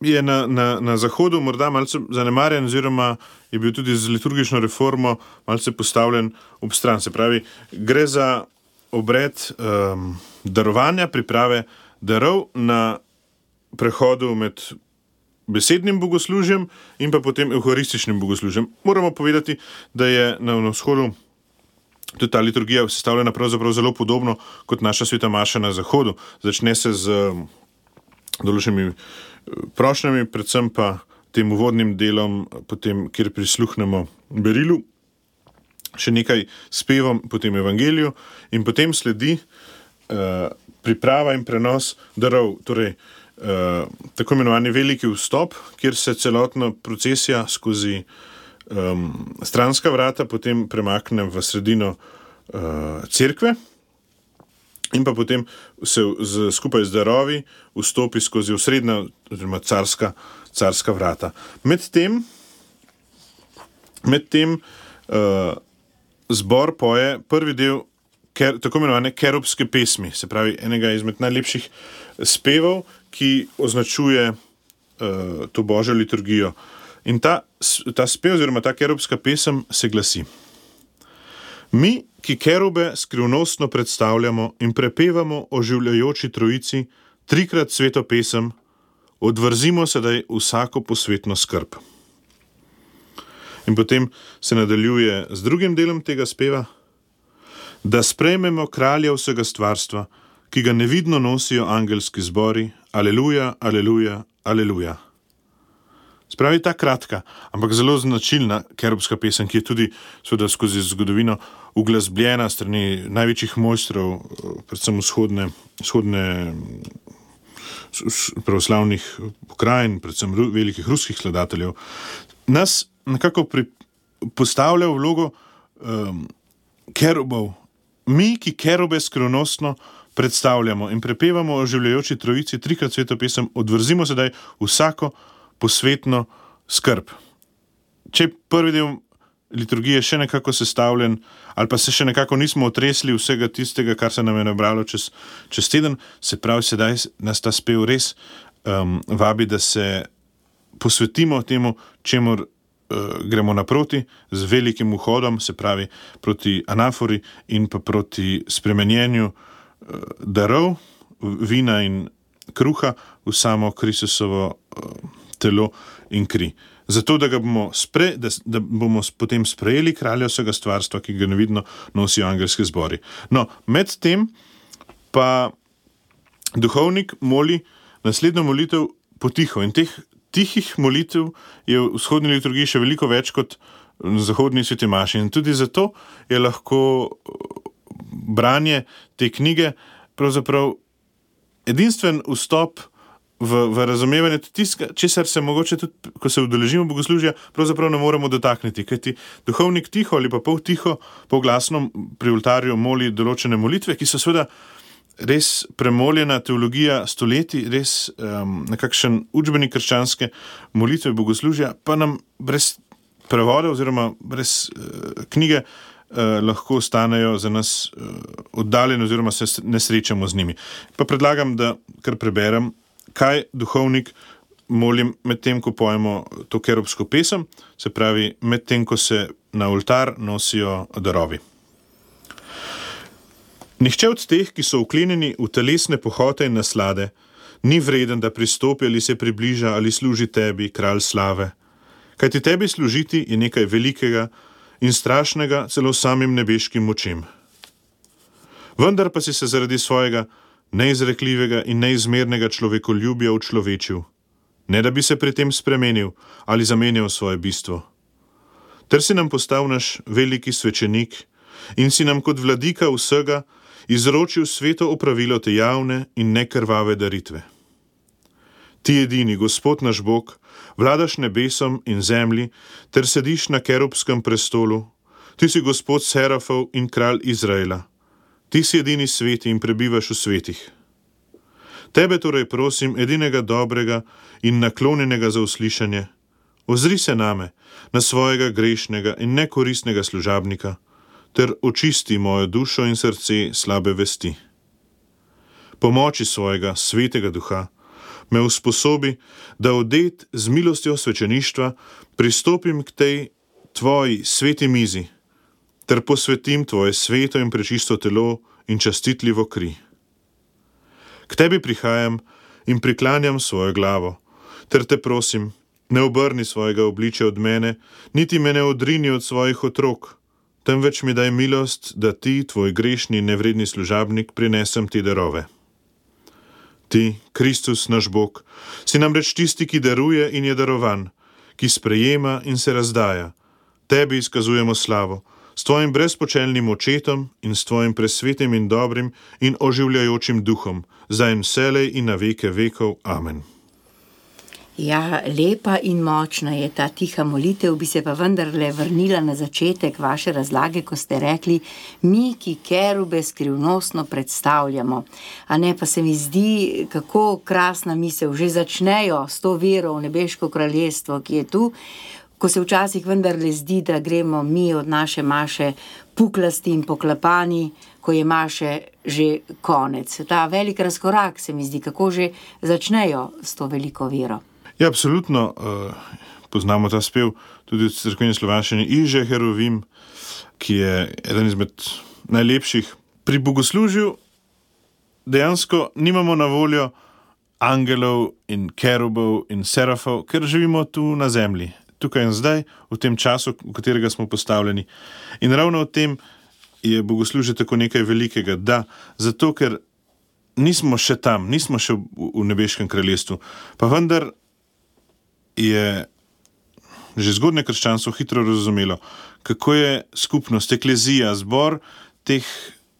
je na, na, na Zahodu morda malce zanemarjen, oziroma je bil tudi z liturgično reformo malce postavljen ob stran. Se pravi, gre za obred um, darovanja, priprave darov na prehodu med besednim bogoslužjem in pa potem evharističnim bogoslužjem. Moramo povedati, da je na vzhodu tudi ta liturgija sestavljena pravzaprav zelo podobno kot naša sveta Maša na zahodu. Začne se z um, določenimi uh, prošnjami, predvsem pa tem uvodnim delom, potem, kjer prisluhnemo berilu, še nekaj spevom, potem evangeliju in potem sledi uh, priprava in prenos darov. Torej, Eh, tako imenovani veliki vstop, kjer se celotna procesija skozi um, stranska vrata potem premakne v sredino uh, cerkve. In pa potem se z, skupaj z darovi vstopi skozi osrednja, oziroma carska, carska vrata. Medtem med uh, zbor poje prvi del ker, tako imenovane kerubske pesmi, se pravi enega izmed najlepših spevov, ki označuje uh, to božjo liturgijo. In ta, ta spev, oziroma ta kerubska pesem, se glasi: Mi, ki kerube skrivnostno predstavljamo in prepevamo o življajoči trojici, trikrat sveto pesem, odvrzimo sedaj vsako posvetno skrb. In potem se nadaljuje z drugim delom tega speva, da sprejmemo kralja vsega stvarstva, ki ga nevidno nosijo angelski zbori, aleluja, aleluja, aleluja. Spravi ta kratka, ampak zelo značilna kerubska pesem, ki je tudi seveda, skozi zgodovino uglasbljena strani največjih mojstrov, predvsem vzhodne, vzhodne pravoslavnih pokrajin, predvsem velikih ruskih skladateljev, nas nekako pri, postavlja v vlogo um, kerubov, mi, ki kerube skrivnostno predstavljamo in prepevamo o življajoči trojici, trikrat sveto pesem, odvrzimo sedaj vsako posvetno skrb. Če prvi del liturgije še nekako sestavljen, ali pa se še nekako nismo otresli vsega tistega, kar se nam je nabralo čez, čez teden, se pravi, sedaj nas ta spev res um, vabi, da se posvetimo temu, čemu uh, gremo naproti z velikim vhodom, se pravi proti anafori in pa proti spremenjenju darov, vina in kruha v samo Kristusovo uh, telo in kri. Zato, da, bomo, spre, da, da bomo potem sprejeli kralja vsega stvarstva, ki ga nevidno nosijo angelske zbori. No, medtem pa duhovnik moli naslednjo molitev potiho in teh tihih molitev je v vzhodni liturgiji še veliko več kot v zahodni sveti maši. In tudi zato je lahko eh, branje te knjige pravzaprav edinstven vstop v, v razumevanje tistega, česar se mogoče tudi, ko se udeležimo bogoslužja, pravzaprav ne moremo dotakniti. Ker ti duhovnik tiho ali pa pol tiho, pol glasno pri oltarju moli določene molitve, ki so seveda res premoljena teologija stoletij, res um, nekakšen učbenik krščanske molitve, bogoslužja, pa nam brez prevoda oziroma brez uh, knjige uh, lahko ostanejo za nas uh, oddaljeni, oziroma se ne srečamo z njimi. Pa predlagam, da kar preberem, kaj duhovnik. Molim, medtem ko pojemo to keropsko pesem, se pravi, medtem ko se na oltar nosijo darovi. Nihče od teh, ki so uklenjeni v telesne pohote in naslade, ni vreden, da pristopi ali se približa ali služi tebi, kralj slave. Kaj ti tebi služiti je nekaj velikega in strašnega celo samim nebeškim močem. Vendar pa si se zaradi svojega neizrekljivega in neizmernega človekoljubja učlovečil, ne da bi se pri tem spremenil ali zamenjal svoje bistvo. Ter si nam postal naš veliki svečenik in si nam kot vladika vsega, izročil sveto opravilo te javne in nekrvave daritve. Ti edini, Gospod naš Bog, vladaš nebesom in zemlji, ter sediš na kerubskem prestolu, ti si Gospod Serafov in kralj Izraela, ti si edini sveti in prebivaš v svetih. Tebe torej prosim, edinega dobrega in naklonjenega za uslišanje, ozri se name, na svojega grešnega in nekoristnega služabnika ter očisti mojo dušo in srce slabe vesti. Pomoči svojega svetega duha me usposobi, da odet z milostjo svečeništva pristopim k tej tvoji sveti mizi ter posvetim tvoje sveto in prečisto telo in častitljivo kri. K tebi prihajam in priklanjam svojo glavo, ter te prosim, ne obrni svojega obličja od mene, niti me ne odrini od svojih otrok temveč mi daj milost, da ti, tvoj grešni in nevredni služabnik, prinesem ti darove. Ti, Kristus, naš Bog, si namreč tisti, ki daruje in je darovan, ki sprejema in se razdaja. Tebi izkazujemo slavo, s tvojim brezpočelnim očetom in s tvojim presvetim in dobrim in oživljajočim duhom, zdaj in vselej in na veke vekov. Amen. Ja, lepa in močna je ta tiha molitev, bi se pa vendarle vrnila na začetek vaše razlage, ko ste rekli, mi, ki kerube skrivnostno predstavljamo. A ne pa se mi zdi, kako krasna misel, že začnejo s to vero v nebeško kraljestvo, ki je tu, ko se včasih vendarle zdi, da gremo mi od naše maše puklasti in poklapani, ko je maše že konec. Ta velik razkorak se mi zdi, kako že začnejo s to veliko vero. Ja, absolutno uh, poznamo ta spev tudi v crkveni slovenščini, Iže Herovim, ki je eden izmed najlepših. Pri bogoslužju dejansko nimamo na voljo angelov in kerubov in serafov, ker živimo tu na zemlji, tukaj in zdaj, v tem času, v katerega smo postavljeni. In ravno v tem je bogoslužje tako nekaj velikega, da zato, ker nismo še tam, nismo še v, v nebeškem kraljestvu, pa vendar je že zgodne krščanstvo hitro razumelo, kako je skupnost, eklezija, zbor teh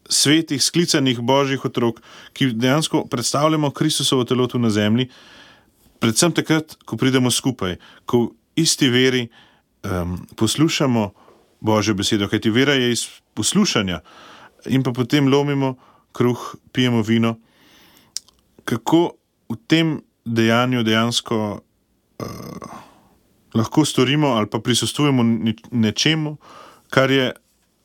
svetih, sklicanih božjih otrok, ki dejansko predstavljamo Kristusovo telo tu na zemlji, predvsem takrat, ko pridemo skupaj, ko v isti veri um, poslušamo Božjo besedo, kajti vera je iz poslušanja in pa potem lomimo kruh, pijemo vino. Kako v tem dejanju dejansko lahko storimo ali pa prisustujemo nečemu, kar je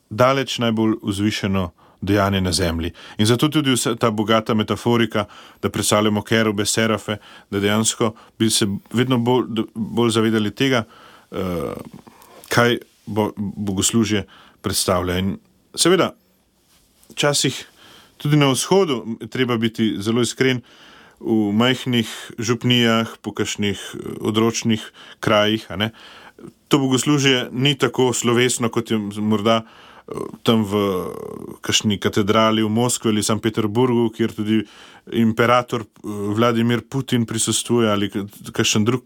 daleč najbolj vzvišeno dejanje na zemlji. In zato tudi vsa ta bogata metaforika, da predstavljamo kerube, serafe, da dejansko bi se vedno bolj, bolj zavedali tega, kaj bo, bogoslužje predstavlja. In seveda, včasih tudi na vzhodu treba biti zelo iskren. V majhnih župnijah, po kakšnih odročnih krajih. To bogoslužje ni tako slovesno, kot je morda tam v kakšni katedrali v Moskvi ali St. Peterburgu, kjer tudi imperator eh, Vladimir Putin prisostuje ali kakšen drug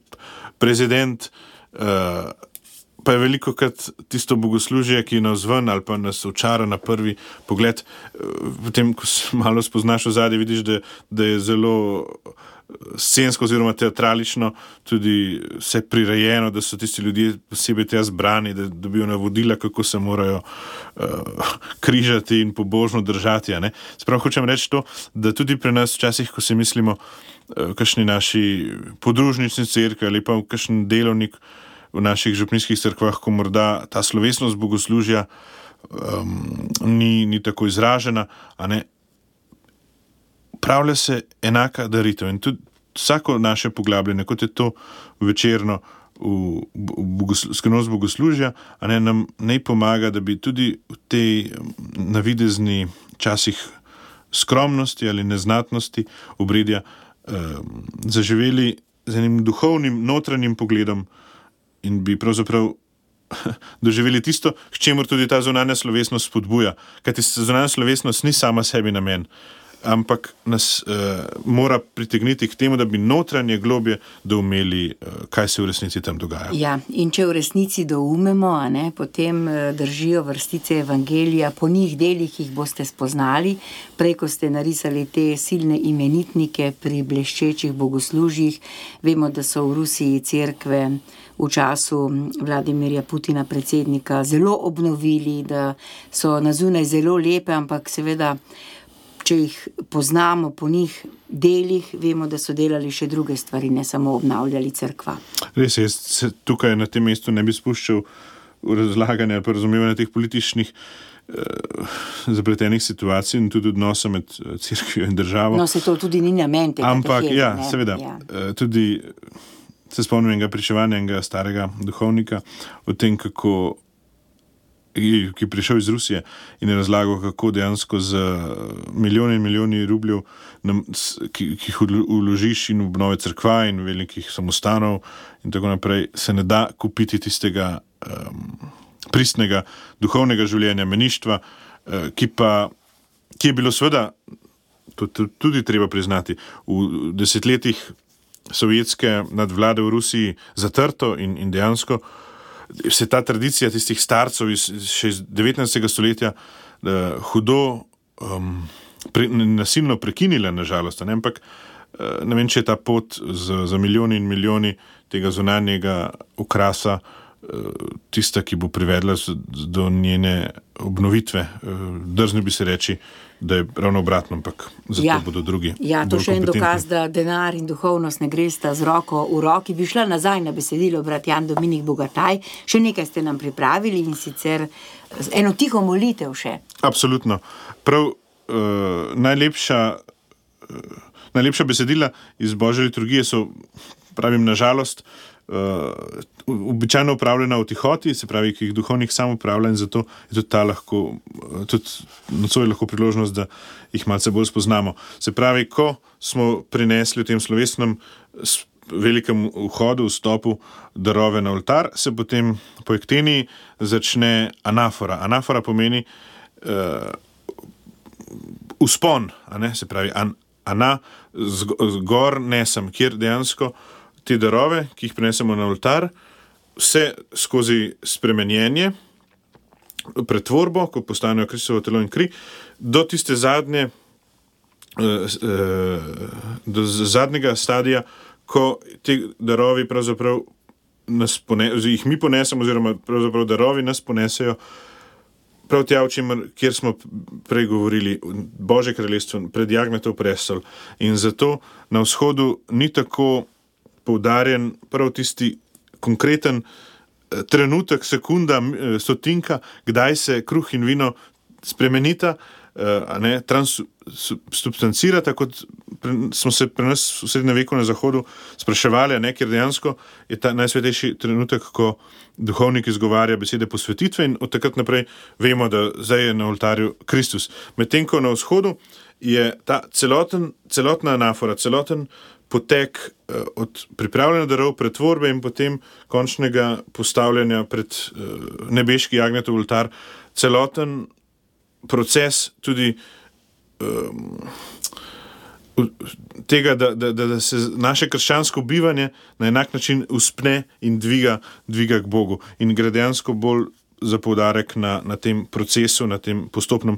prezident. Eh, pa je veliko krat tisto bogoslužje, ki je na vzven ali pa nas očara na prvi pogled. Eh, potem, ko se <laughs> malo spoznaš v zadnji, vidiš, da, da je zelo scensko, oziroma teatralično, tudi vse prirejeno, da so tisti ljudje posebej te zbrani, da dobijo navodila, kako se morajo uh, <laughs> križati in pobožno držati. Sprav hočem reči to, da tudi pri nas, včasih, ko si mislimo, uh, kakšni naši podružnični crkvi ali pa kakšen delovnik v naših župnijskih crkvah, ko morda ta slovesnost bogoslužja um, ni, ni tako izražena pravlja se enaka daritev. In tudi vsako naše poglabljanje, kot je to večerno v, v skrbnost bogoslužja, ne, nam ne pomaga, da bi tudi v tej navidezni časih skromnosti ali neznatnosti obredja eh, zaživeli z enim duhovnim, notranjim pogledom in bi pravzaprav. <laughs> Doživeli tisto, k čemu tudi ta zunanja slovesnost spodbuja. Ker ta zunanja slovesnost ni sama sebi namen, ampak nas uh, mora pritegniti k temu, da bi notranje globje doumeli, uh, kaj se v resnici tam dogaja. Ja, in če v resnici ne, potem uh, držijo vrstice evangelija, po njih delih jih boste spoznali. Prej, ko ste narisali te silne imenitnike pri bleščečih bogoslužjih, vemo, da so v Rusiji crkve. V času Vladimirja Putina, predsednika, zelo obnovili, da so na zunaj zelo lepe, ampak seveda če jih poznamo po njih delih, vemo, da so delali še druge stvari, ne samo obnavljali crkva. Res je, se tukaj na tem mestu ne bi spuščal v razlaganje ali razumevanje teh političnih. Eh, zapletenih situacij in tudi odnosa med eh, crkvijo in državo. No, se to tudi ni namen tega. Ampak, tehe, ja, ne? seveda, ja. Eh, tudi se spomnim enega pričevanja enega starega duhovnika o tem, kako ki je prišel iz Rusije in je razlagal, kako dejansko z milijoni in milijoni rubljev, ki, ki jih uložiš in obnove crkva in velikih samostanov, in tako naprej, se ne da kupiti tistega um, pristnega duhovnega življenja, meništva, uh, ki, pa, ki je bilo seveda, to tudi treba priznati, v desetletjih sovjetske nadvlade v Rusiji zatrto in, in dejansko se ta tradicija tistih starcev iz, iz 19. stoletja uh, hudo um, pre, nasilno prekinila, nažalost. Ne? Ampak uh, ne vem, če je ta pot za, za milijoni in milijoni tega zunanjega ukrasa uh, tista, ki bo privedla do njene obnovitve. Uh, Drzni bi se reči, da je ravno obratno, ampak zato ja. bodo drugi. Ja, to še en dokaz, da denar in duhovnost ne gresta z roko v roki. Bi šla nazaj na besedilo, brat Jan Dominik Bogataj, še nekaj ste nam pripravili in sicer eno tiho molitev še. Absolutno. Prav uh, najlepša, uh, najlepša besedila iz božje liturgije so, pravim, nažalost. Uh, običajno upravljena v tihoti, se pravi, ki jih duhovnik sam upravlja in zato je tudi ta lahko, tudi nocoj lahko priložnost, da jih malce bolj spoznamo. Se pravi, ko smo prinesli v tem slovesnem velikem vhodu, vstopu darove na oltar, se potem po ekteni začne anafora. Anafora pomeni uh, uspon, se pravi, an, ana, zgor nesem, kjer dejansko te darove, ki jih prinesemo na oltar, vse skozi spremenjenje, pretvorbo, ko postanejo Kristovo telo in kri, do tiste zadnje, eh, eh, do zadnjega stadija, ko ti darovi pravzaprav nas ponesejo, jih mi ponesemo, oziroma pravzaprav darovi nas ponesejo. Prav tja, kjer smo prej govorili, Božje kraljestvo, pred Jagnetov prestol. In zato na vzhodu ni tako poudarjen prav tisti konkreten eh, trenutek, sekunda, eh, stotinka, kdaj se kruh in vino spremenita, uh, ne, transsubstancirata, kot pre, smo se pri nas v srednjem veku na Zahodu spraševali, ne, ker dejansko je ta najsvetejši trenutek, ko duhovnik izgovarja besede posvetitve in od takrat naprej vemo, da zdaj je na oltarju Kristus. Medtem ko na vzhodu je ta celoten, celotna anafora, celoten potek uh, od pripravljanja darov, pretvorbe in potem končnega postavljanja pred uh, nebeški jagnetov oltar, celoten proces tudi um, tega, da, da, da, da se naše krščansko bivanje na enak način uspne in dviga, dviga k Bogu. In gre dejansko bolj za poudarek na, na tem procesu, na tem postopnem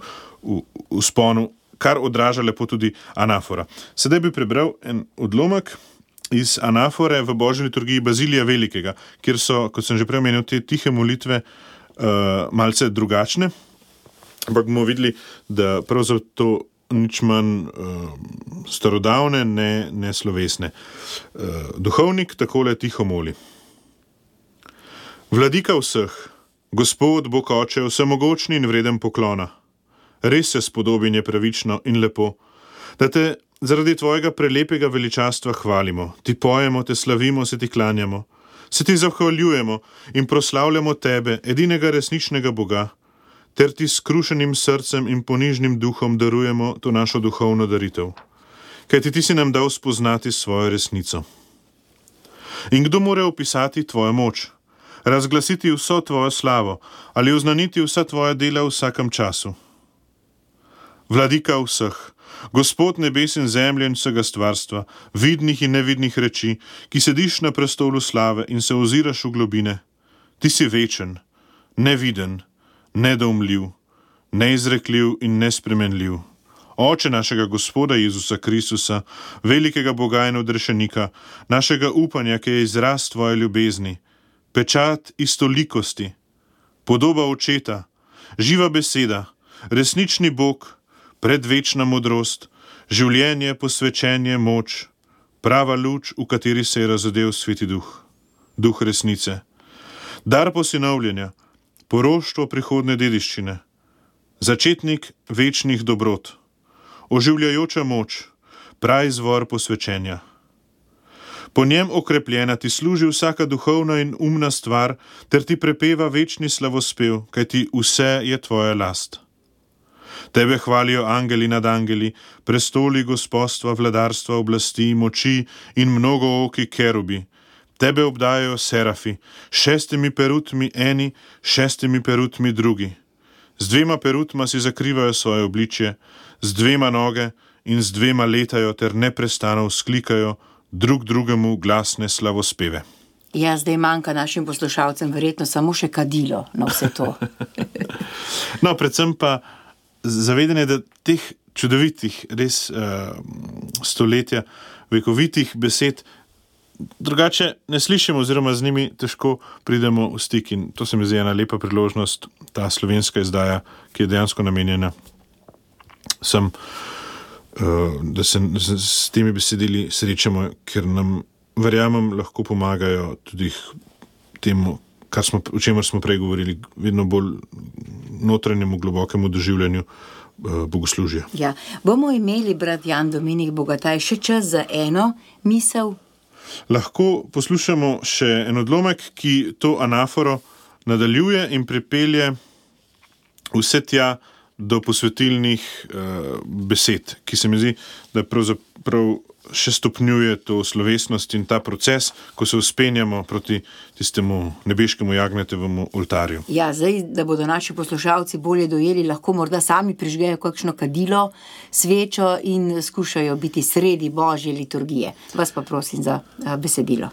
usponu, kar odraža lepo tudi anafora. Sedaj bi prebral en odlomek. Iz anafore v Božji liturgiji Bazilija Velikega, kjer so, kot sem že prej omenil, te tihe molitve uh, malce drugačne. Ampak bomo videli, da pravzaprav to nič manj uh, starodavne, ne, ne slovesne. Uh, duhovnik takole tiho moli. Vladika vseh, gospod Bog oče, vsemogočni in vreden poklona, res je pravično in lepo, da te zaradi tvojega prelepega veličastva hvalimo, ti pojemo, te slavimo, se ti klanjamo, se ti zahvaljujemo in proslavljamo tebe, edinega resničnega Boga ter ti skrušenim srcem in ponižnim duhom darujemo to našo duhovno daritev, kajti ti si nam dal spoznati svojo resnico. In kdo more opisati tvojo moč, razglasiti vso tvojo slavo ali oznaniti vsa tvoja dela v vsakem času? Vladika vseh, Gospod nebes in zemlje in vsega stvarstva, vidnih in nevidnih reči, ki sediš na prestolu slave in se oziraš v globine, ti si večen, neviden nedoumljiv, neizrekljiv in nespremenljiv. Oče našega Gospoda Jezusa Kristusa, velikega Boga in odrešenika, našega upanja, ki je izraz tvoje ljubezni, pečat istolikosti, podoba očeta, živa beseda, resnični Bog, predvečna modrost, življenje, posvečenje, moč, prava luč, v kateri se je razodel sveti duh, duh resnice, dar posinovljenja poroštvo prihodne dediščine, začetnik večnih dobrot, oživljajoča moč, pravi izvor posvečenja. Po njem okrepljena ti služi vsaka duhovna in umna stvar, ter ti prepeva večni slavospev, kajti vse je tvoja last. Tebe hvalijo angeli nad angeli, prestoli gospodstva, vladarstva, oblasti, moči in mnogo oki kerubi, Tebe obdajajo serafi, šestimi perutmi eni, šestimi perutmi drugi. Z dvema perutma si zakrivajo svoje obličje, z dvema noge in z dvema letajo ter neprestano vzklikajo drug drugemu glasne slavospeve. Ja, zdaj manjka našim poslušalcem verjetno samo še kadilo na vse to. <laughs> no, predvsem pa zavedanje, da teh čudovitih, res uh, stoletja, vekovitih besed drugače ne slišimo, oziroma z njimi težko pridemo v stik. In to se mi zdi ena lepa priložnost, ta slovenska izdaja, ki je dejansko namenjena sem, uh, da se z temi besedili srečamo, ker nam, verjamem, lahko pomagajo tudi temu, smo, o čemer smo prej govorili, vedno bolj notranjemu, globokemu doživljanju. Eh, bogoslužje. Ja. Bomo imeli, brat Jan Dominik Bogataj, še čas za eno misel, lahko poslušamo še en odlomek, ki to anaforo nadaljuje in pripelje vse tja do posvetilnih uh, besed, ki se mi zdi, da pravzaprav še stopnjuje to slovesnost in ta proces, ko se uspenjamo proti tistemu nebeškemu jagnetevemu oltarju. Ja, zdaj, da bodo naši poslušalci bolje dojeli, lahko morda sami prižgejo kakšno kadilo, svečo in skušajo biti sredi božje liturgije. Vas pa prosim za besedilo.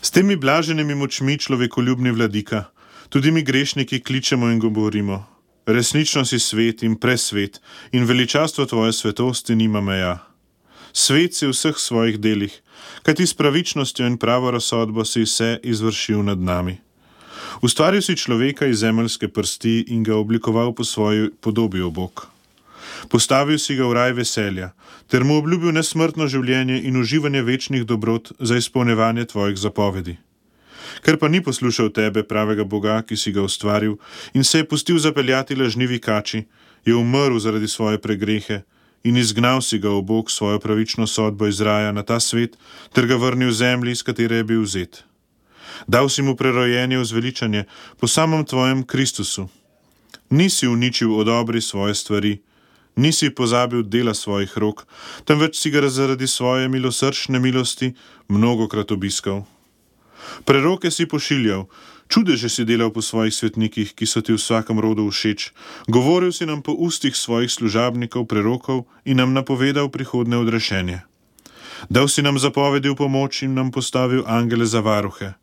S temi blaženimi močmi človekoljubni vladika, tudi mi grešniki kličemo in govorimo. Resnično si svet in presvet, in veličastvo tvoje svetosti nima meja svet si v vseh svojih delih, kajti s pravičnostjo in pravo razsodbo si vse izvršil nad nami. Ustvaril si človeka iz zemeljske prsti in ga oblikoval po svoji podobi obok. Postavil si ga v raj veselja, ter mu obljubil nesmrtno življenje in uživanje večnih dobrot za izpolnevanje tvojih zapovedi. Ker pa ni poslušal tebe, pravega Boga, ki si ga ustvaril, in se je pustil zapeljati lažnivi kači, je umrl zaradi svoje pregrehe in izgnal si ga v bok svojo pravično sodbo iz raja na ta svet, ter ga vrnil zemlji, iz katere je bil vzet. Dal si mu prerojenje v zveličanje po samem tvojem Kristusu. Nisi uničil odobri svoje stvari, nisi pozabil dela svojih rok, temveč si ga zaradi svoje milosrčne milosti mnogokrat obiskal. Preroke si pošiljal, čudeže si delal po svojih svetnikih, ki so ti v vsakem rodu všeč, govoril si nam po ustih svojih služabnikov, prerokov in nam napovedal prihodne odrešenje. Dal si nam zapovedi v pomoč in nam postavil angele za varuhe.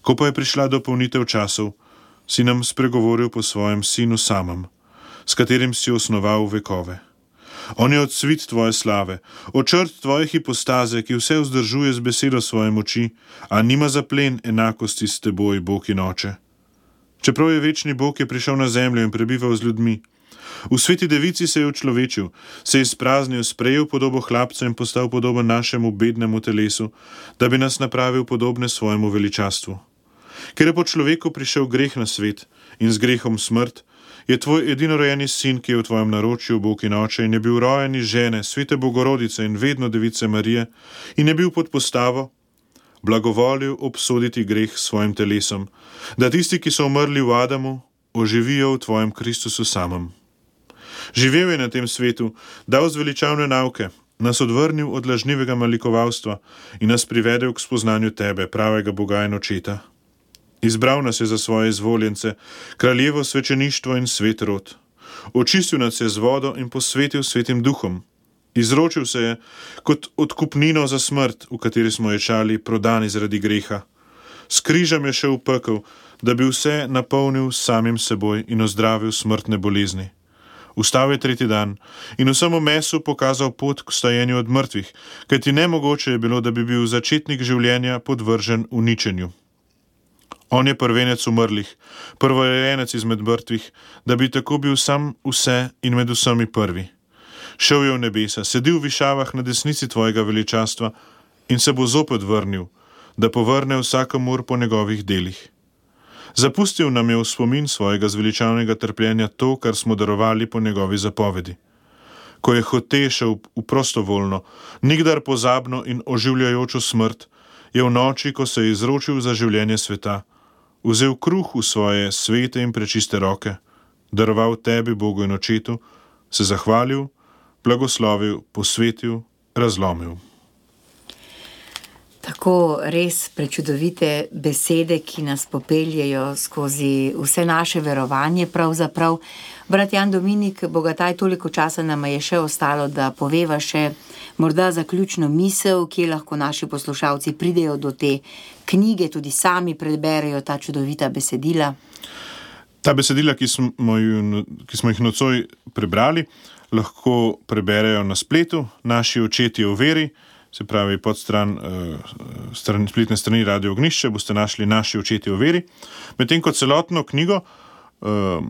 Ko pa je prišla dopolnitev časov, si nam spregovoril po svojem sinu samem, s katerim si osnoval vekove. On je odsvit tvoje slave, očrt tvoje hipostaze, ki vse vzdržuje z besedo svoje moči, a nima za plen enakosti s teboj, Bog in oče. Čeprav je večni Bog, je prišel na zemljo in prebival z ljudmi. V sveti devici se je učlovečil, se je izpraznil, sprejel podobo hlapca in postal podoben našemu bednemu telesu, da bi nas napravil podobne svojemu veličastvu. Ker je po človeku prišel greh na svet in z grehom smrt, je tvoj edinorojeni sin, ki je v tvojem naročju, Bog in oče, in je bil rojen iz žene, svete Bogorodice in vedno device Marije, in je bil pod postavo, blagovolil obsoditi greh svojim telesom, da tisti, ki so umrli v Adamu, oživijo v tvojem Kristusu samem. Živel je na tem svetu, dal zveličavne nauke, nas odvrnil od lažnivega malikovalstva in nas privedel k spoznanju tebe, pravega Boga in očeta. Izbral nas je za svoje izvoljence, kraljevo svečeništvo in svet rod. Očistil nas je z vodo in posvetil svetim duhom. Izročil se je kot odkupnino za smrt, v kateri smo ječali, prodani zaradi greha. S križem je šel v pekel, da bi vse napolnil samim seboj in ozdravil smrtne bolezni. Vstal je tretji dan in vsemu mesu pokazal pot k stajenju od mrtvih, kajti nemogoče je bilo, da bi bil začetnik življenja podvržen uničenju. On je prvenec umrlih, prvojenec izmed mrtvih, da bi tako bil sam vse in med vsemi prvi. Šel je v nebesa, sedel v višavah na desnici tvojega veličastva in se bo zopet vrnil, da povrne vsakomur po njegovih delih. Zapustil nam je v spomin svojega zveličavnega trpljenja to, kar smo darovali po njegovi zapovedi. Ko je hote šel v prostovoljno, nikdar pozabno in oživljajočo smrt, je v noči, ko se je izročil za življenje sveta, vzel kruh v svoje svete in prečiste roke, daroval tebi, Bogu in očetu, se zahvalil, blagoslovil, posvetil, razlomil. Tako res prečudovite besede, ki nas popeljejo skozi vse naše verovanje. Pravzaprav, brat Jan Dominik, bogataj, toliko časa nam je še ostalo, da poveva še morda zaključno misel, kje lahko naši poslušalci pridejo do te knjige, tudi sami preberejo ta čudovita besedila. Ta besedila, ki smo, ju, ki smo jih nocoj prebrali, lahko preberejo na spletu, naši očetje v veri se pravi pod stran, uh, stran, spletne strani Radio Ognišče, boste našli naši očetje v veri. Medtem ko celotno knjigo uh,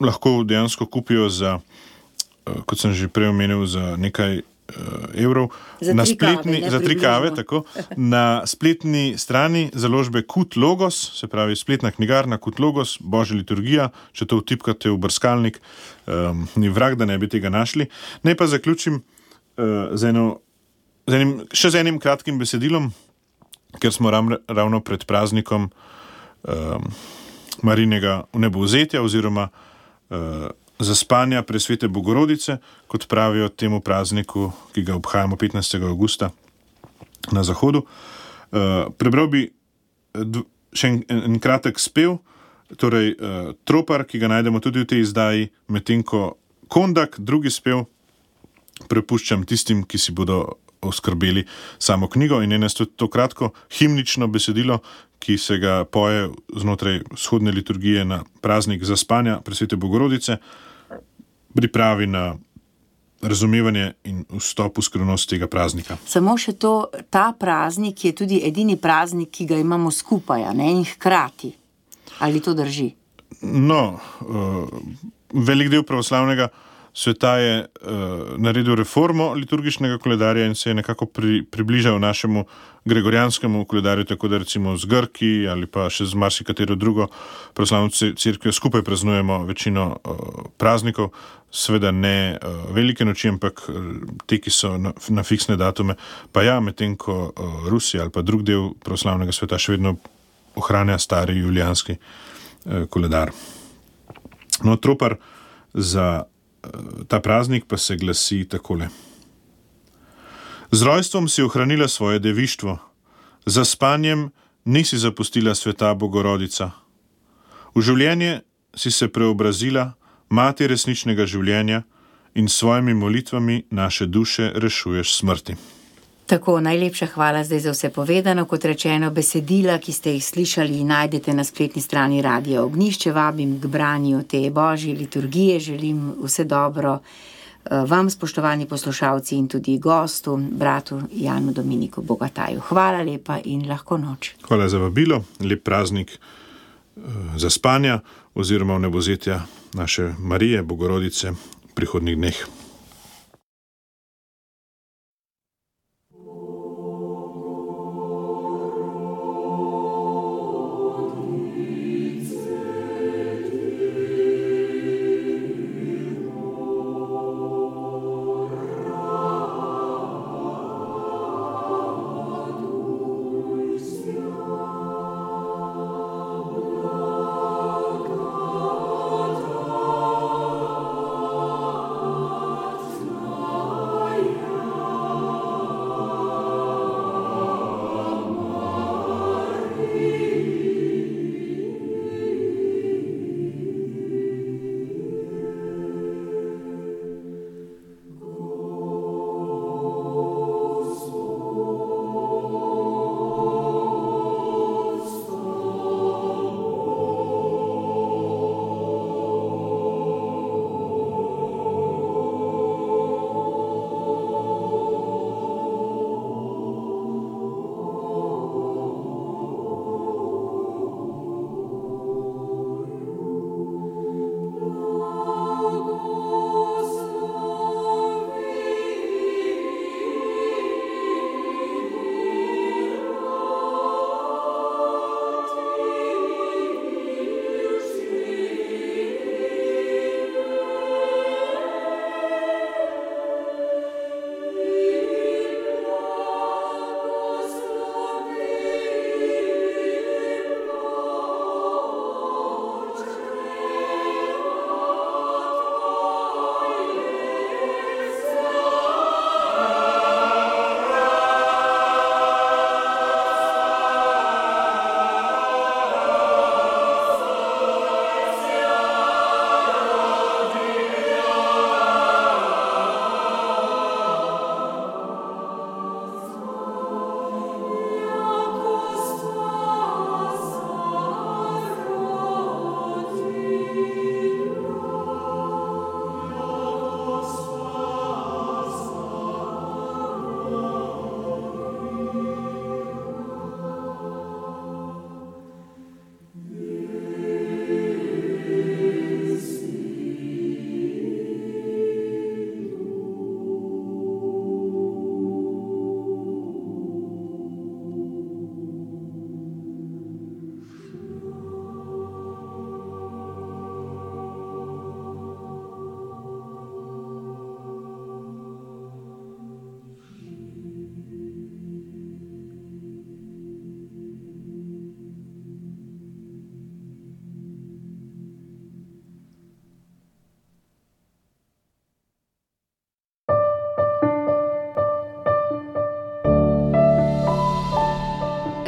lahko dejansko kupijo za, uh, kot sem že prej omenil, za nekaj. Evrov za na, tri spletni, kave, za tri kave, tako, na spletni strani založbe Kut Logos, se pravi spletna knjigarna Kut Logos, Božja liturgija. Če to vtipkate v brskalnik, um, ni vrag, da ne bi tega našli. Naj pa zaključim uh, z eno z enim, še z enim kratkim besedilom, ker smo ram, ravno pred praznikom um, Marinega vnebovzetja oziroma uh, zaspanja presvete Bogorodice, kot pravijo temu prazniku, ki ga obhajamo 15. augusta na zahodu. Uh, prebral bi še en, en kratek spev, torej uh, tropar, ki ga najdemo tudi v tej izdaji, medtem ko kondak, drugi spev, prepuščam tistim, ki si bodo oskrbeli samo knjigo in eno to kratko himnično besedilo, ki se ga poje znotraj vzhodne liturgije na praznik zaspanja presvete Bogorodice, pripravi na razumevanje in vstop v skrivnost tega praznika. Samo še to, ta praznik je tudi edini praznik, ki ga imamo skupaj, ne in hkrati. Ali to drži? No, uh, velik del pravoslavnega sveta je uh, naredil reformo liturgičnega koledarja in se je nekako pri, približal našemu gregorijanskemu koledarju, tako da recimo z Grki ali pa še z marsikatero drugo pravoslavno crkvijo skupaj praznujemo večino uh, praznikov, seveda ne uh, velike noči, ampak uh, te, ki so na, na fiksne datume, pa ja, medtem ko uh, Rusija ali pa drug del pravoslavnega sveta še vedno ohranja stari julijanski uh, koledar. No, tropar za ta praznik pa se glasi takole. Z rojstvom si ohranila svoje devištvo, za spanjem nisi zapustila sveta Bogorodica. V življenje si se preobrazila, mati resničnega življenja in s svojimi molitvami naše duše rešuješ smrti. Tako, najlepša hvala zdaj za vse povedano. Kot rečeno, besedila, ki ste jih slišali, najdete na spletni strani Radio Ognišče. Vabim k branju te božje liturgije. Želim vse dobro eh, vam, spoštovani poslušalci, in tudi gostu, bratu Janu Dominiku Bogataju. Hvala lepa in lahko noč. Hvala za vabilo, lep praznik eh, za spanja oziroma nebozetja naše Marije, Bogorodice prihodnih dneh.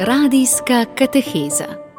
Radijska kateheza.